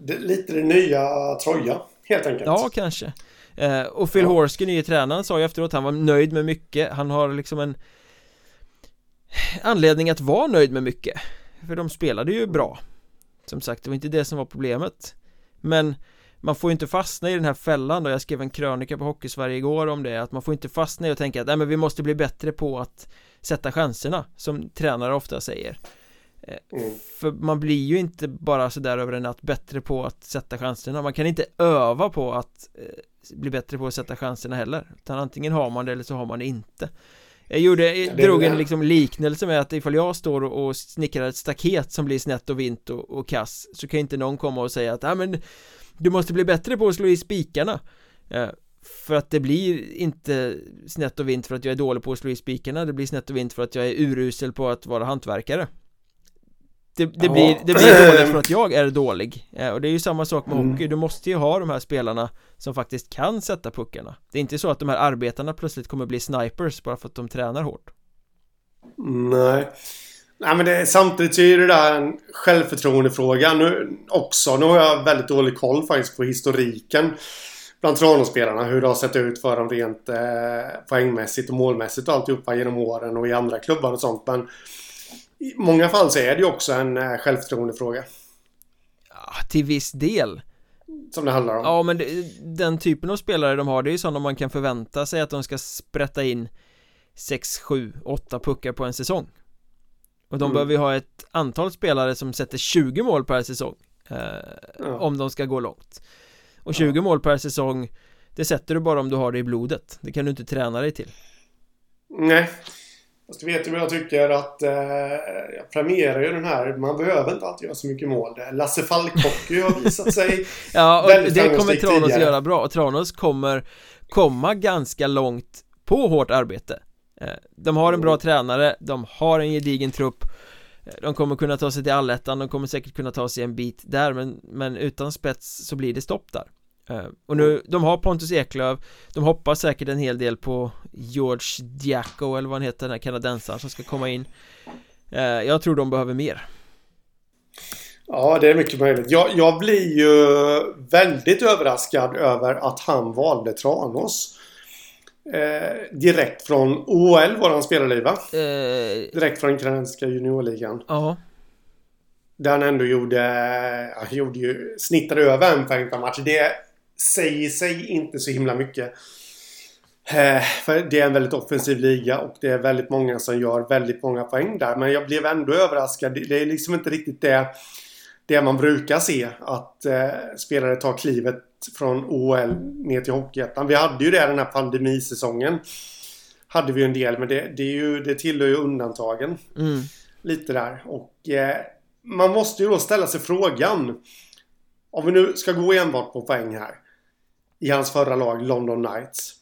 S2: Det, lite det nya Troja, helt enkelt.
S1: Ja, kanske. Eh, och Phil ja. Horsky, nye tränaren, sa ju efteråt att han var nöjd med mycket. Han har liksom en anledning att vara nöjd med mycket. För de spelade ju bra. Som sagt, det var inte det som var problemet. Men man får ju inte fastna i den här fällan då, jag skrev en krönika på Hockeysverige igår om det, att man får inte fastna i och tänka att nej men vi måste bli bättre på att sätta chanserna, som tränare ofta säger. Eh, mm. För man blir ju inte bara sådär över en natt bättre på att sätta chanserna. Man kan inte öva på att eh, bli bättre på att sätta chanserna heller Utan antingen har man det eller så har man det inte. Jag gjorde, jag drog en liksom liknelse med att ifall jag står och, och snickrar ett staket som blir snett och vint och, och kass Så kan inte någon komma och säga att ja men du måste bli bättre på att slå i spikarna. Eh, För att det blir inte snett och vint för att jag är dålig på att slå i spikarna Det blir snett och vint för att jag är urusel på att vara hantverkare. Det, det, blir, det blir dåligt för att jag är dålig. Eh, Och det är ju samma sak med mm. hockey. Du måste ju ha de här spelarna Som faktiskt kan sätta puckarna. Det är inte så att de här arbetarna plötsligt kommer bli snipers Bara för att de tränar hårt.
S2: Nej Nej men det, samtidigt så är det där en självförtroendefråga nu också. Nu har jag väldigt dålig koll faktiskt på historiken bland Tranåsspelarna. Hur det har sett ut för dem rent eh, poängmässigt och målmässigt och alltihopa genom åren och i andra klubbar och sånt. Men i många fall så är det ju också en eh, självförtroendefråga.
S1: Ja, till viss del.
S2: Som det handlar om.
S1: Ja, men det, den typen av spelare de har, det är ju sådana man kan förvänta sig att de ska sprätta in 6, 7, 8 puckar på en säsong. Och de mm. behöver ju ha ett antal spelare som sätter 20 mål per säsong eh, ja. Om de ska gå långt Och 20 ja. mål per säsong Det sätter du bara om du har det i blodet Det kan du inte träna dig till
S2: Nej Fast du vet ju vad jag tycker att eh, Jag premierar ju den här Man behöver inte alltid göra så mycket mål Lasse Falkhockey har visat sig
S1: Ja och det kommer Tranås tidigare. göra bra och Tranås kommer komma ganska långt på hårt arbete de har en bra tränare, de har en gedigen trupp. Eh, De kommer kunna ta sig till allettan, de kommer säkert kunna ta sig en bit där men, men utan spets så blir det stopp där. Eh, Och nu, de har Pontus Eklöf De hoppas säkert en hel del på George Diaco eller vad han heter den här kanadensaren som ska komma in. Jag tror de behöver mer.
S2: Ja, det är mycket möjligt. Jag, jag blir ju väldigt överraskad över att han valde Tranås. Eh, direkt från OL var han spelade i va? Eh, direkt från kanadensiska juniorligan.
S1: Ja.
S2: Där han ändå gjorde, han gjorde ju, snittade över en poäng per match. Det säger sig inte så himla mycket. Eh, för det är en väldigt offensiv liga och det är väldigt många som gör väldigt många poäng där. Men jag blev ändå överraskad. Det är liksom inte riktigt det, det man brukar se. Att eh, spelare tar klivet från OL ner till Hockeyettan. Vi hade ju det den här pandemisäsongen. Hade vi en del men det, det, är ju, det tillhör ju undantagen.
S1: Mm.
S2: Lite där. Och eh, man måste ju då ställa sig frågan. Om vi nu ska gå enbart på poäng här. I hans förra lag London Knights.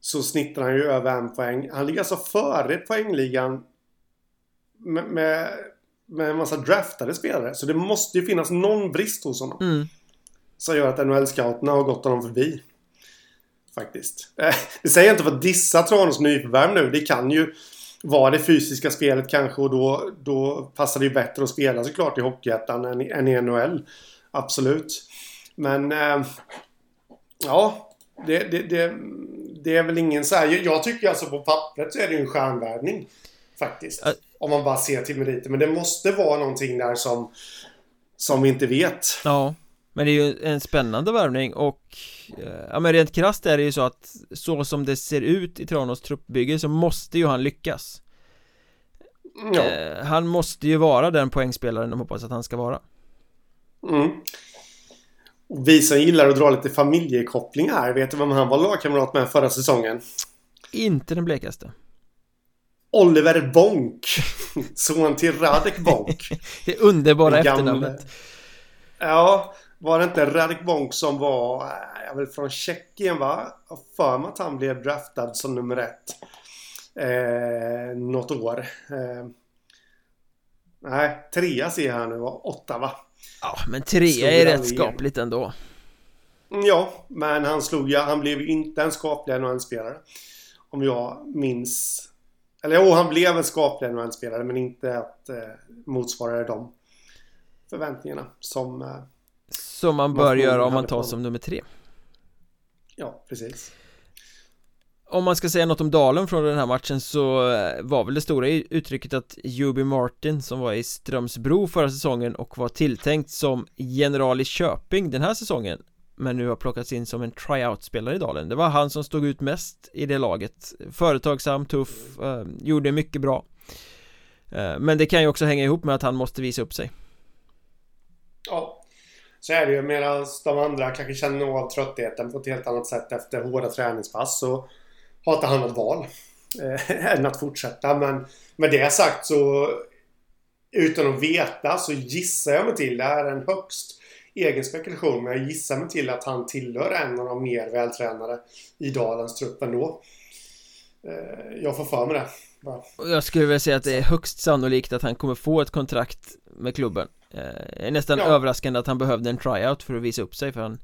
S2: Så snittar han ju över en poäng. Han ligger alltså före poängligan. Med, med, med en massa draftade spelare. Så det måste ju finnas någon brist hos honom.
S1: Mm
S2: som gör att NHL-scouterna har gått honom förbi. Faktiskt. Eh, det säger jag inte för att dissa Tranås nyförvärv nu. Det kan ju vara det fysiska spelet kanske och då, då passar det ju bättre att spela såklart i Hockeyettan än, än i NHL. Absolut. Men eh, ja, det, det, det, det, är väl ingen så här. Jag tycker alltså på pappret så är det ju en stjärnvärvning. Faktiskt. Om man bara ser till meriter. Men det måste vara någonting där som, som vi inte vet.
S1: Ja, men det är ju en spännande värvning och eh, Ja men rent krasst är det ju så att Så som det ser ut i Tranås truppbygge så måste ju han lyckas ja. eh, Han måste ju vara den poängspelaren de hoppas att han ska vara
S2: mm. Vi som gillar att dra lite familjekoppling här Vet du vem han var lagkamrat med förra säsongen?
S1: Inte den blekaste
S2: Oliver Bonk Son till Radek Bonk
S1: Det underbara efternamnet
S2: Ja var det inte Radek Bonk som var, eh, vill från Tjeckien va? Jag för mig att han blev draftad som nummer ett. Eh, något år. Eh, nej, trea ser jag här nu? Åtta va?
S1: Ja, men trea är rätt skapligt ändå.
S2: Mm, ja, men han slog ju, han blev ju inte en skaplig NHL-spelare. Om jag minns. Eller jo, han blev en skaplig NHL-spelare men inte att eh, motsvarade de förväntningarna som eh,
S1: som man bör göra om man tar som nummer tre.
S2: Ja, precis.
S1: Om man ska säga något om Dalen från den här matchen så eh, var väl det stora uttrycket att Juby Martin som var i Strömsbro förra säsongen och var tilltänkt som general i Köping den här säsongen men nu har plockats in som en tryout-spelare i Dalen. Det var han som stod ut mest i det laget. Företagsam, tuff, eh, gjorde mycket bra. Eh, Men det kan ju också hänga ihop med att han måste visa upp sig.
S2: Ja, så är det ju. Medan de andra kanske känner av tröttheten på ett helt annat sätt efter hårda träningspass så har inte han något val. Eh, än att fortsätta. Men med det sagt så utan att veta så gissar jag mig till, det här är en högst egen spekulation, men jag gissar mig till att han tillhör en av de mer vältränade i Dalens trupp ändå. Eh, jag får för mig det.
S1: Bara. Jag skulle vilja säga att det är högst sannolikt att han kommer få ett kontrakt med klubben Eh, är nästan ja. överraskande att han behövde en tryout för att visa upp sig för han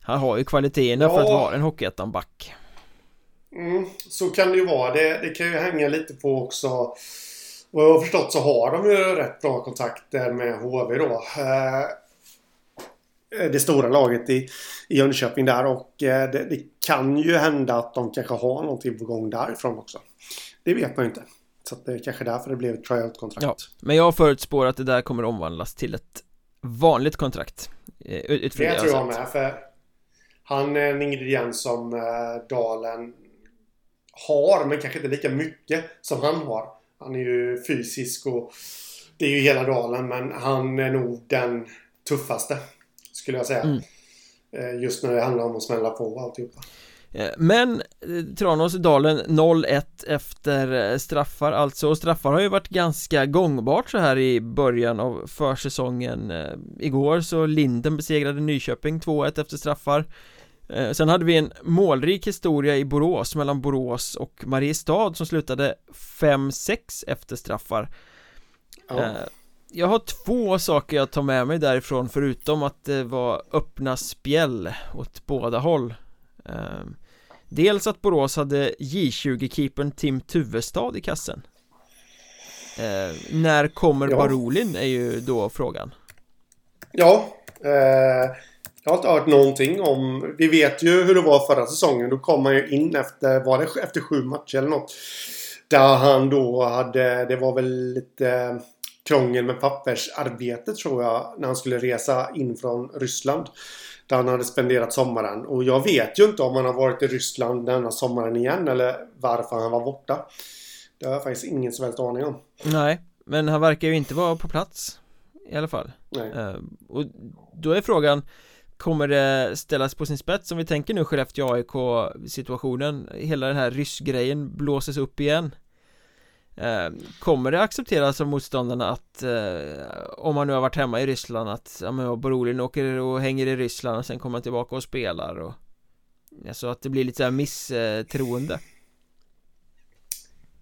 S1: Han har ju kvaliteterna ja. för att vara en Hockeyettan-back
S2: mm, Så kan det ju vara. Det, det kan ju hänga lite på också Vad jag har förstått så har de ju rätt bra kontakter med HV då eh, Det stora laget i, i Jönköping där. Och eh, det, det kan ju hända att de kanske har någonting på gång därifrån också. Det vet man ju inte. Så det är kanske därför det blev ett tryout-kontrakt. Ja,
S1: Men jag förutspår att det där kommer omvandlas till ett vanligt kontrakt
S2: eh, Det tror jag, jag med för Han är en ingrediens som eh, Dalen har men kanske inte lika mycket som han har. Han är ju fysisk och Det är ju hela Dalen men han är nog den tuffaste Skulle jag säga. Mm. Eh, just när det handlar om att smälla på alltihopa.
S1: Eh, men eh, Tranås-Dalen 0-1 efter straffar alltså. Och straffar har ju varit ganska gångbart så här i början av försäsongen. Igår så Linden besegrade Nyköping 2-1 efter straffar. Sen hade vi en målrik historia i Borås mellan Borås och Mariestad som slutade 5-6 efter straffar. Ja. Jag har två saker jag tar med mig därifrån förutom att det var öppna spjäll åt båda håll. Dels att Borås hade J20-keepern Tim Tuvestad i kassen. Eh, När kommer ja. Barolin är ju då frågan.
S2: Ja eh, Jag har inte hört någonting om Vi vet ju hur det var förra säsongen. Då kom han ju in efter, var det efter sju matcher eller något? Där han då hade, det var väl lite krångel med pappersarbetet tror jag När han skulle resa in från Ryssland där han hade spenderat sommaren. Och jag vet ju inte om han har varit i Ryssland denna sommaren igen eller varför han var borta. Det har jag faktiskt ingen som helst aning om.
S1: Nej, men han verkar ju inte vara på plats i alla fall. Nej. Uh, och då är frågan Kommer det ställas på sin spets om vi tänker nu Skellefteå AIK situationen Hela den här ryssgrejen blåses upp igen Eh, kommer det accepteras av motståndarna att eh, om man nu har varit hemma i Ryssland att ja men Borolin åker och hänger i Ryssland och sen kommer han tillbaka och spelar och Alltså att det blir lite såhär misstroende?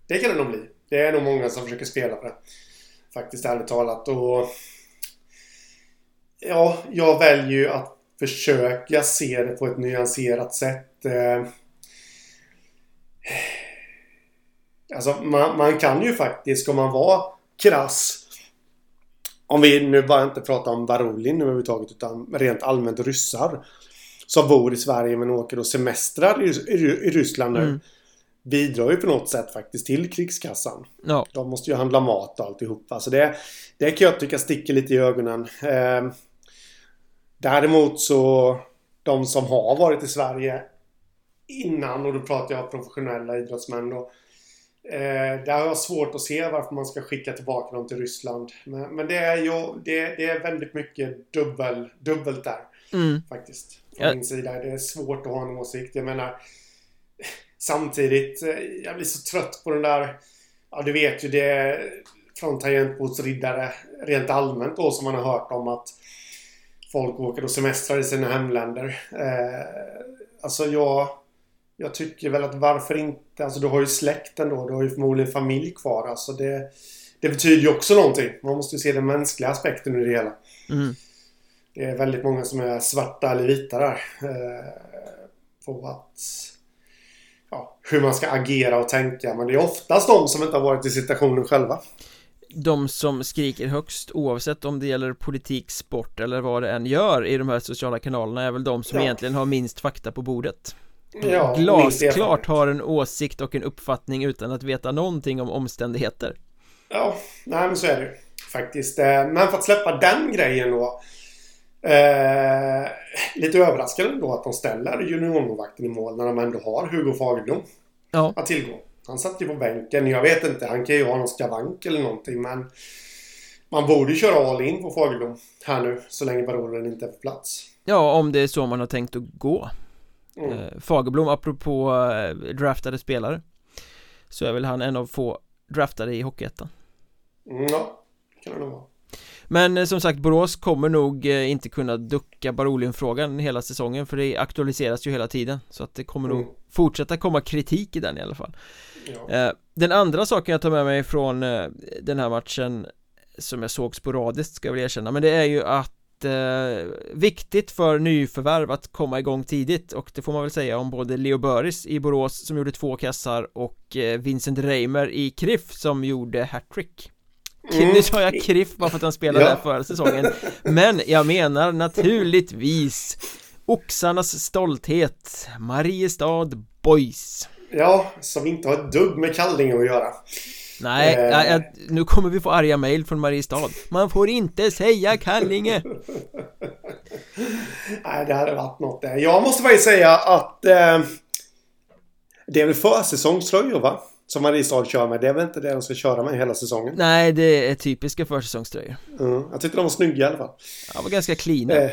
S2: Det kan det nog bli. Det är nog många som försöker spela på det Faktiskt ärligt talat. Och Ja, jag väljer ju att försöka se det på ett nyanserat sätt. Eh, Alltså man, man kan ju faktiskt, ska man vara krass om vi nu bara inte pratar om Barolin överhuvudtaget utan rent allmänt ryssar som bor i Sverige men åker och semestrar i, i, i Ryssland nu. Mm. bidrar ju på något sätt faktiskt till krigskassan.
S1: Ja.
S2: De måste ju handla mat och alltihopa. Så det, det kan jag tycka sticker lite i ögonen. Eh, däremot så de som har varit i Sverige innan och då pratar jag professionella idrottsmän då. Eh, där har jag svårt att se varför man ska skicka tillbaka dem till Ryssland. Men, men det är ju det, det, är väldigt mycket dubbel, dubbelt där.
S1: Mm.
S2: Faktiskt. Från ja. min sida. Det är svårt att ha en åsikt. Jag menar Samtidigt, eh, jag blir så trött på den där... Ja, du vet ju det från tangentbordsriddare rent allmänt då som man har hört om att folk åker och semestrar i sina hemländer. Eh, alltså jag... Jag tycker väl att varför inte? Alltså du har ju släkten då. Du har ju förmodligen familj kvar. Alltså det, det betyder ju också någonting. Man måste ju se den mänskliga aspekten i det hela. Mm. Det är väldigt många som är svarta eller vita där. Eh, på att ja, hur man ska agera och tänka. Men det är oftast de som inte har varit i situationen själva.
S1: De som skriker högst oavsett om det gäller politik, sport eller vad det än gör i de här sociala kanalerna är väl de som ja. egentligen har minst fakta på bordet. Ja, Glasklart har en åsikt och en uppfattning utan att veta någonting om omständigheter.
S2: Ja, nej men så är det faktiskt. Eh, men för att släppa den grejen då Eh, lite överraskande då att de ställer juniormålvakten i mål när de ändå har Hugo Fagerblom ja. att tillgå. Han satt ju på bänken. Jag vet inte, han kan ju ha någon skavank eller någonting men man borde köra all in på Fagerblom här nu så länge parolen inte är på plats.
S1: Ja, om det är så man har tänkt att gå. Mm. Eh, Fagerblom, apropå eh, draftade spelare så är väl han en av få draftade i Hockeyettan.
S2: Mm, ja, kan det nog vara.
S1: Men eh, som sagt, Borås kommer nog inte kunna ducka Barolin-frågan hela säsongen för det aktualiseras ju hela tiden Så att det kommer mm. nog fortsätta komma kritik i den i alla fall ja. Den andra saken jag tar med mig från den här matchen Som jag såg sporadiskt ska jag väl erkänna Men det är ju att eh, viktigt för nyförvärv att komma igång tidigt och det får man väl säga om både Leo Böris i Borås som gjorde två kassar och eh, Vincent Reimer i Kriff som gjorde hattrick Mm. Nu sa jag Kriff bara för att han spelade ja. där förra säsongen Men jag menar naturligtvis Oxarnas stolthet Mariestad Boys
S2: Ja, som inte har ett dugg med Kallinge att göra
S1: Nej, eh. jag, nu kommer vi få arga mail från Mariestad Man får inte säga Kallinge
S2: Nej, det hade varit något där Jag måste faktiskt säga att eh, Det är väl försäsongströjor va? Som Mariestad kör med. Det är väl inte det de ska köra med hela säsongen?
S1: Nej, det är typiska försäsongströjor.
S2: Mm, jag tyckte de var snygga i alla fall.
S1: Ja, var ganska cleana.
S2: Eh,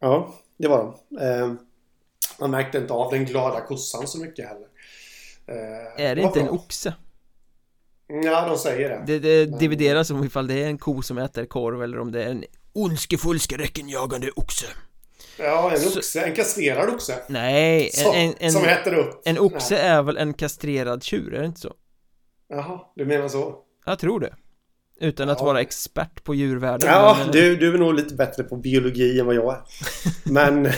S2: ja, det var de. Eh, man märkte inte av den glada kossan så mycket heller.
S1: Eh, är det, det inte en oxe?
S2: Ja, de säger det.
S1: Det, det Men... divideras om ifall det är en ko som äter korv eller om det är en ondskefull skräckenjagande oxe.
S2: Ja, en oxe, så... en kastrerad oxe
S1: Nej,
S2: som, en, en, som äter upp
S1: En oxe Nej. är väl en kastrerad tjur, är det inte så?
S2: Jaha, du menar så?
S1: Jag tror det Utan att vara expert på djurvärlden
S2: Ja, men... du, du är nog lite bättre på biologi än vad jag är Men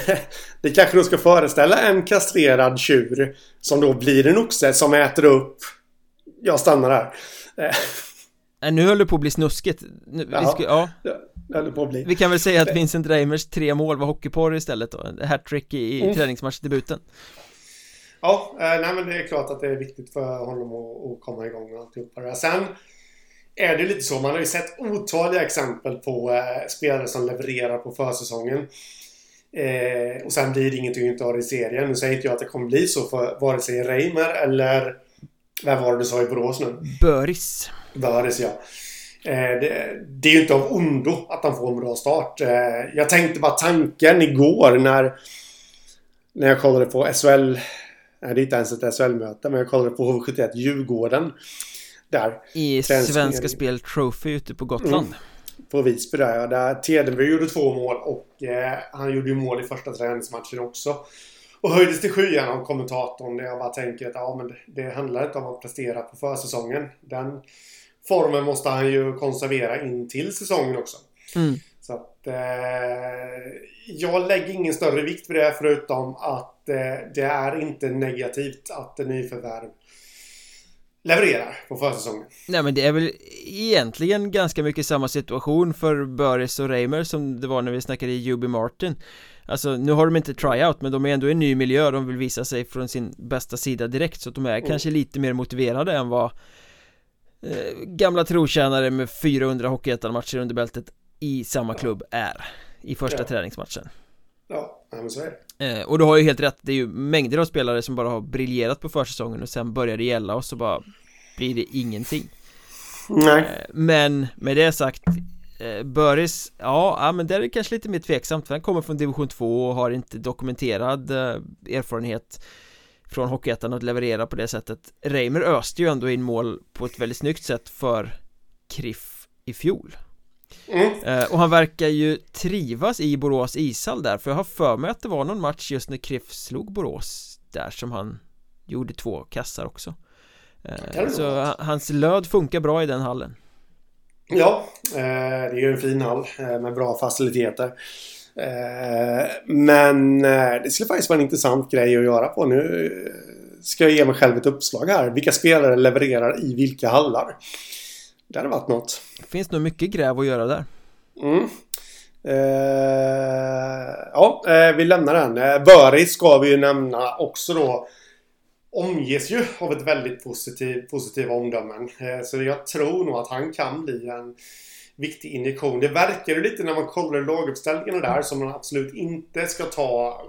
S2: det kanske då ska föreställa en kastrerad tjur Som då blir en oxe som äter upp Jag stannar här.
S1: Nej, nu höll det på att bli snuskigt. Nu, vi ska, ja. Vi kan väl säga att Vincent Reimers tre mål var hockeyporr istället då. Hattrick i mm. träningsmatchdebuten
S2: Ja, eh, nej men det är klart att det är viktigt för honom att, att komma igång och alltihopa det Sen är det lite så, man har ju sett otaliga exempel på eh, spelare som levererar på försäsongen. Eh, Och sen blir det ingenting av det i serien. Nu säger inte jag att det kommer bli så för vare sig Reimer eller Vem var det du sa i Borås nu?
S1: Böris
S2: Böris ja Eh, det, det, är ju inte av ondo att han får en bra start. Eh, jag tänkte bara tanken igår när, när jag kollade på SHL. Nej, det är inte ens ett SHL-möte, men jag kollade på HV71 Djurgården. Där.
S1: I Svenska Spel Trophy ute på Gotland. Mm.
S2: På Visby där ja. Där Tedenby gjorde två mål och eh, han gjorde ju mål i första träningsmatchen också. Och höjdes till skyarna av kommentatorn. Där jag bara tänker att ja, men det, handlar inte om att prestera på försäsongen. Den formen måste han ju konservera in till säsongen också. Mm. Så att eh, jag lägger ingen större vikt vid det förutom att eh, det är inte negativt att nyförvärv levererar på försäsongen.
S1: Nej men det är väl egentligen ganska mycket samma situation för Börjes och Reimer som det var när vi snackade i UB Martin Alltså nu har de inte tryout men de är ändå i en ny miljö, de vill visa sig från sin bästa sida direkt så att de är mm. kanske lite mer motiverade än vad eh, gamla trotjänare med 400 hockeyettan-matcher under bältet i samma klubb är i första ja. träningsmatchen.
S2: Ja, men så är det.
S1: Eh, Och du har ju helt rätt, det är ju mängder av spelare som bara har briljerat på försäsongen och sen börjar det gälla och så bara blir det ingenting.
S2: Nej. Eh,
S1: Men med det sagt eh, Böris, ja, ja men det är kanske lite mer tveksamt för han kommer från division 2 och har inte dokumenterad eh, erfarenhet från Hockeyettan att leverera på det sättet. Reimer öste ju ändå in mål på ett väldigt snyggt sätt för Kriff i fjol. Mm. eh, Och han verkar ju trivas i Borås ishall där för jag har för mig att det var någon match just när Kriff slog Borås där som han gjorde två kassar också. Eh, Så hans löd funkar bra i den hallen
S2: Ja, eh, det är ju en fin hall eh, med bra faciliteter. Eh, men det skulle faktiskt vara en intressant grej att göra på. Nu ska jag ge mig själv ett uppslag här. Vilka spelare levererar i vilka hallar? Det hade varit något.
S1: Det finns nog mycket gräv att göra där.
S2: Mm. Eh, ja, vi lämnar den. Böris ska vi ju nämna också då omges ju av ett väldigt positiv, positiva omdömen. Eh, så jag tror nog att han kan bli en viktig injektion. Det verkar ju lite när man kollar laguppställningarna där som man absolut inte ska ta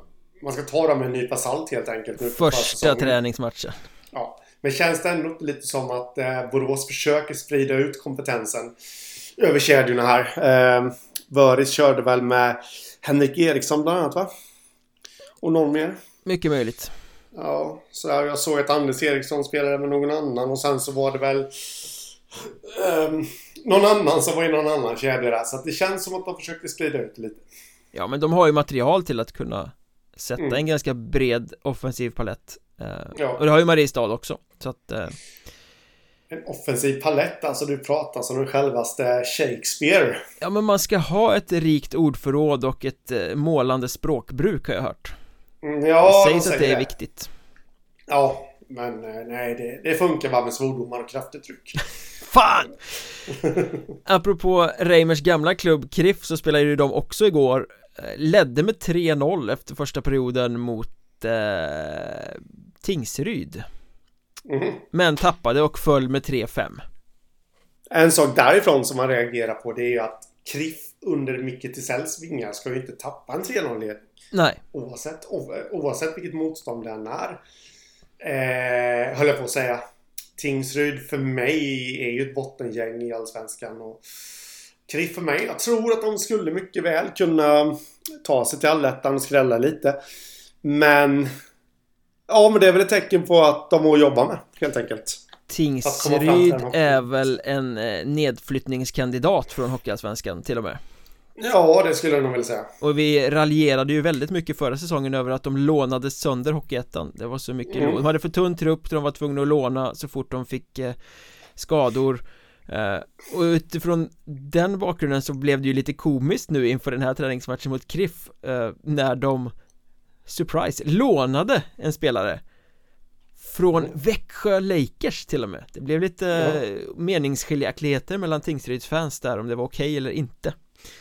S2: man ska ta dem med en nypa salt helt enkelt.
S1: Nu Första träningsmatchen.
S2: Ja. Men känns det ändå lite som att eh, Borås försöker sprida ut kompetensen över kedjorna här. Eh, Vöris körde väl med Henrik Eriksson bland annat va? Och någon mer?
S1: Mycket möjligt.
S2: Ja, så jag såg att Anders Eriksson spelade med någon annan och sen så var det väl um, någon annan som var i någon annan kedja där. Så att det känns som att de försökte sprida ut lite.
S1: Ja, men de har ju material till att kunna sätta mm. en ganska bred offensiv palett. Uh, ja. Och det har ju Mariestad också. Så att... Uh...
S2: En offensiv palett, alltså du pratar som den självaste Shakespeare.
S1: Ja, men man ska ha ett rikt ordförråd och ett uh, målande språkbruk har jag hört.
S2: Mm, ja,
S1: det sägs att det är viktigt.
S2: Ja, men eh, nej, det, det funkar bara med svordomar och kraftuttryck.
S1: Fan! Apropå Reimers gamla klubb Kriff så spelade ju de också igår eh, Ledde med 3-0 efter första perioden mot eh, Tingsryd mm. Men tappade och föll med 3-5
S2: En sak därifrån som man reagerar på det är ju att Kriff under Micke Tisells vingar ska ju inte tappa en 3-0-ledning
S1: Nej.
S2: Oavsett, oavsett vilket motstånd den är. Eh, höll jag på att säga. Tingsryd för mig är ju ett bottengäng i Allsvenskan. Och Kriff för mig. Jag tror att de skulle mycket väl kunna ta sig till allettan och skrälla lite. Men... Ja, men det är väl ett tecken på att de har att jobba med, helt enkelt.
S1: Tingsryd är väl en eh, nedflyttningskandidat från Hockeyallsvenskan till och med.
S2: Ja, det skulle jag nog vilja säga.
S1: Och vi raljerade ju väldigt mycket förra säsongen över att de lånade sönder Hockeyettan. Det var så mycket mm. De hade för tunn trupp, de var tvungna att låna så fort de fick eh, skador. Eh, Och utifrån den bakgrunden så blev det ju lite komiskt nu inför den här träningsmatchen mot Kriff eh, När de Surprise, lånade en spelare. Från mm. Växjö Lakers till och med. Det blev lite ja. meningsskiljaktigheter mellan Tingsryds fans där om det var okej okay eller inte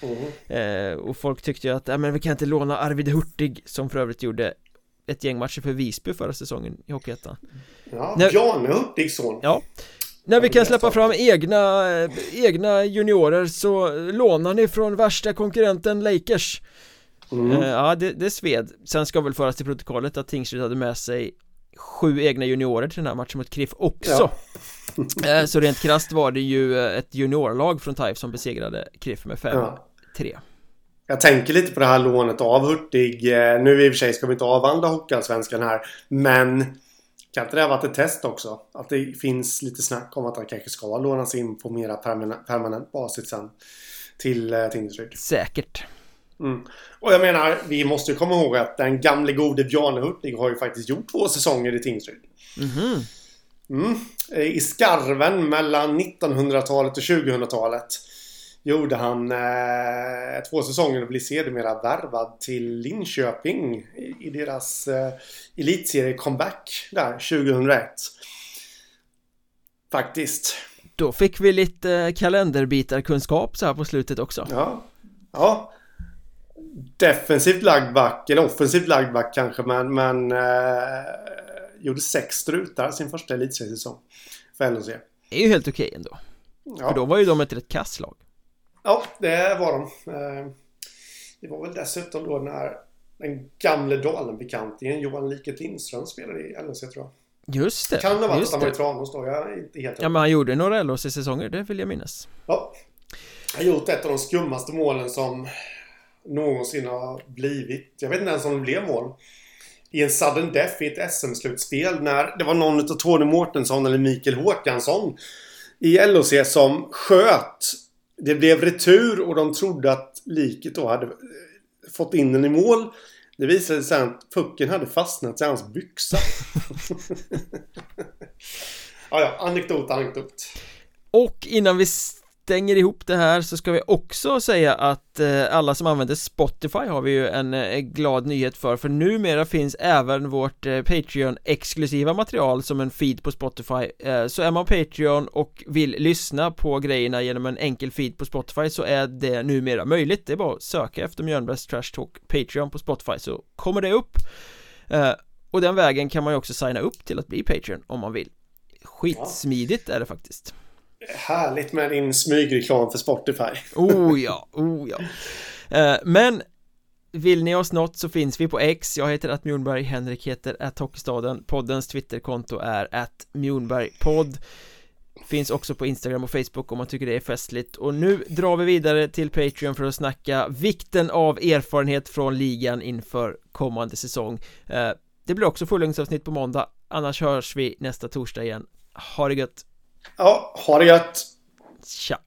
S1: Mm. Eh, och folk tyckte ju att, ja men vi kan inte låna Arvid Hurtig som för övrigt gjorde ett gäng matcher för Visby förra säsongen i Hockeyettan.
S2: Ja, När, Bjarne Hurtigs son.
S1: Ja. När vi kan släppa fram egna, egna juniorer så lånar ni från värsta konkurrenten Lakers. Mm. eh, Ja, det, det sved. Sen ska väl föras till protokollet att Tingsryd hade med sig sju egna juniorer till den här matchen mot Kriff också. Ja. Eh, så rent krasst var det ju eh, ett juniorlag från TIFE som besegrade Kriff med 5-3 ja.
S2: Jag tänker lite på det här lånet av Hurtig eh, Nu i och för sig ska vi inte avvandla Hockeyallsvenskan här Men Kan inte det ha varit ett test också? Att det finns lite snack om att han kanske ska lånas in på mera permanent, permanent basis sen Till Tingsryd
S1: Säkert
S2: Mm. Och jag menar, vi måste ju komma ihåg att den gamle gode Bjarne Hurtig har ju faktiskt gjort två säsonger i Tingsryd.
S1: Mm.
S2: Mm. I skarven mellan 1900-talet och 2000-talet gjorde han eh, två säsonger och blev sedermera värvad till Linköping i, i deras eh, elitserie comeback där 2001. Faktiskt.
S1: Då fick vi lite kalenderbitarkunskap så här på slutet också.
S2: Ja. Ja. Defensivt lagd back, eller offensivt lagd back kanske, men, men eh, gjorde sex strutar sin första elitseriesäsong för LHC.
S1: Det är ju helt okej ändå.
S2: Ja.
S1: För då var ju de ett rätt kasslag.
S2: Ja, det var de. Eh, Det var väl dessutom då när den gamle Dalen-bekantingen Johan Liket Lindström spelade i LHC tror jag.
S1: Just det,
S2: Kan det ha varit att han var i. Tranås då? Jag är inte helt
S1: Ja men han gjorde några LHC-säsonger, det vill jag minnas.
S2: Ja. Jag har gjort ett av de skummaste målen som någonsin har blivit. Jag vet inte ens om det blev mål. I en sudden death i ett SM-slutspel när det var någon utav Tony Mårtensson eller Mikael Håkansson i LOC som sköt. Det blev retur och de trodde att liket då hade eh, fått in den i mål. Det visade sig att pucken hade fastnat i hans byxa. ja, ja, anekdot, anekdot.
S1: Och innan vi stänger ihop det här så ska vi också säga att eh, alla som använder Spotify har vi ju en eh, glad nyhet för för numera finns även vårt eh, Patreon-exklusiva material som en feed på Spotify. Så är man Patreon och vill lyssna på grejerna genom en enkel feed på Spotify så är det numera möjligt. Det är bara att söka efter Mjölnbergs Trash Talk Patreon på Spotify så kommer det upp. Och den vägen kan man ju också signa upp till att bli Patreon om man vill. Skitsmidigt är det faktiskt.
S2: Härligt med din smygreklam för Spotify.
S1: Oh ja, oh ja. Eh, Men Vill ni oss något så finns vi på X. Jag heter att Mjornberg, Henrik heter att Hockeystaden. Poddens Twitterkonto är att Mjornbergpodd Finns också på Instagram och Facebook om man tycker det är festligt. Och nu drar vi vidare till Patreon för att snacka vikten av erfarenhet från ligan inför kommande säsong. Eh, det blir också fullängdsavsnitt på måndag. Annars hörs vi nästa torsdag igen. Ha det gött!
S2: Ja, ha det gött!
S1: Tja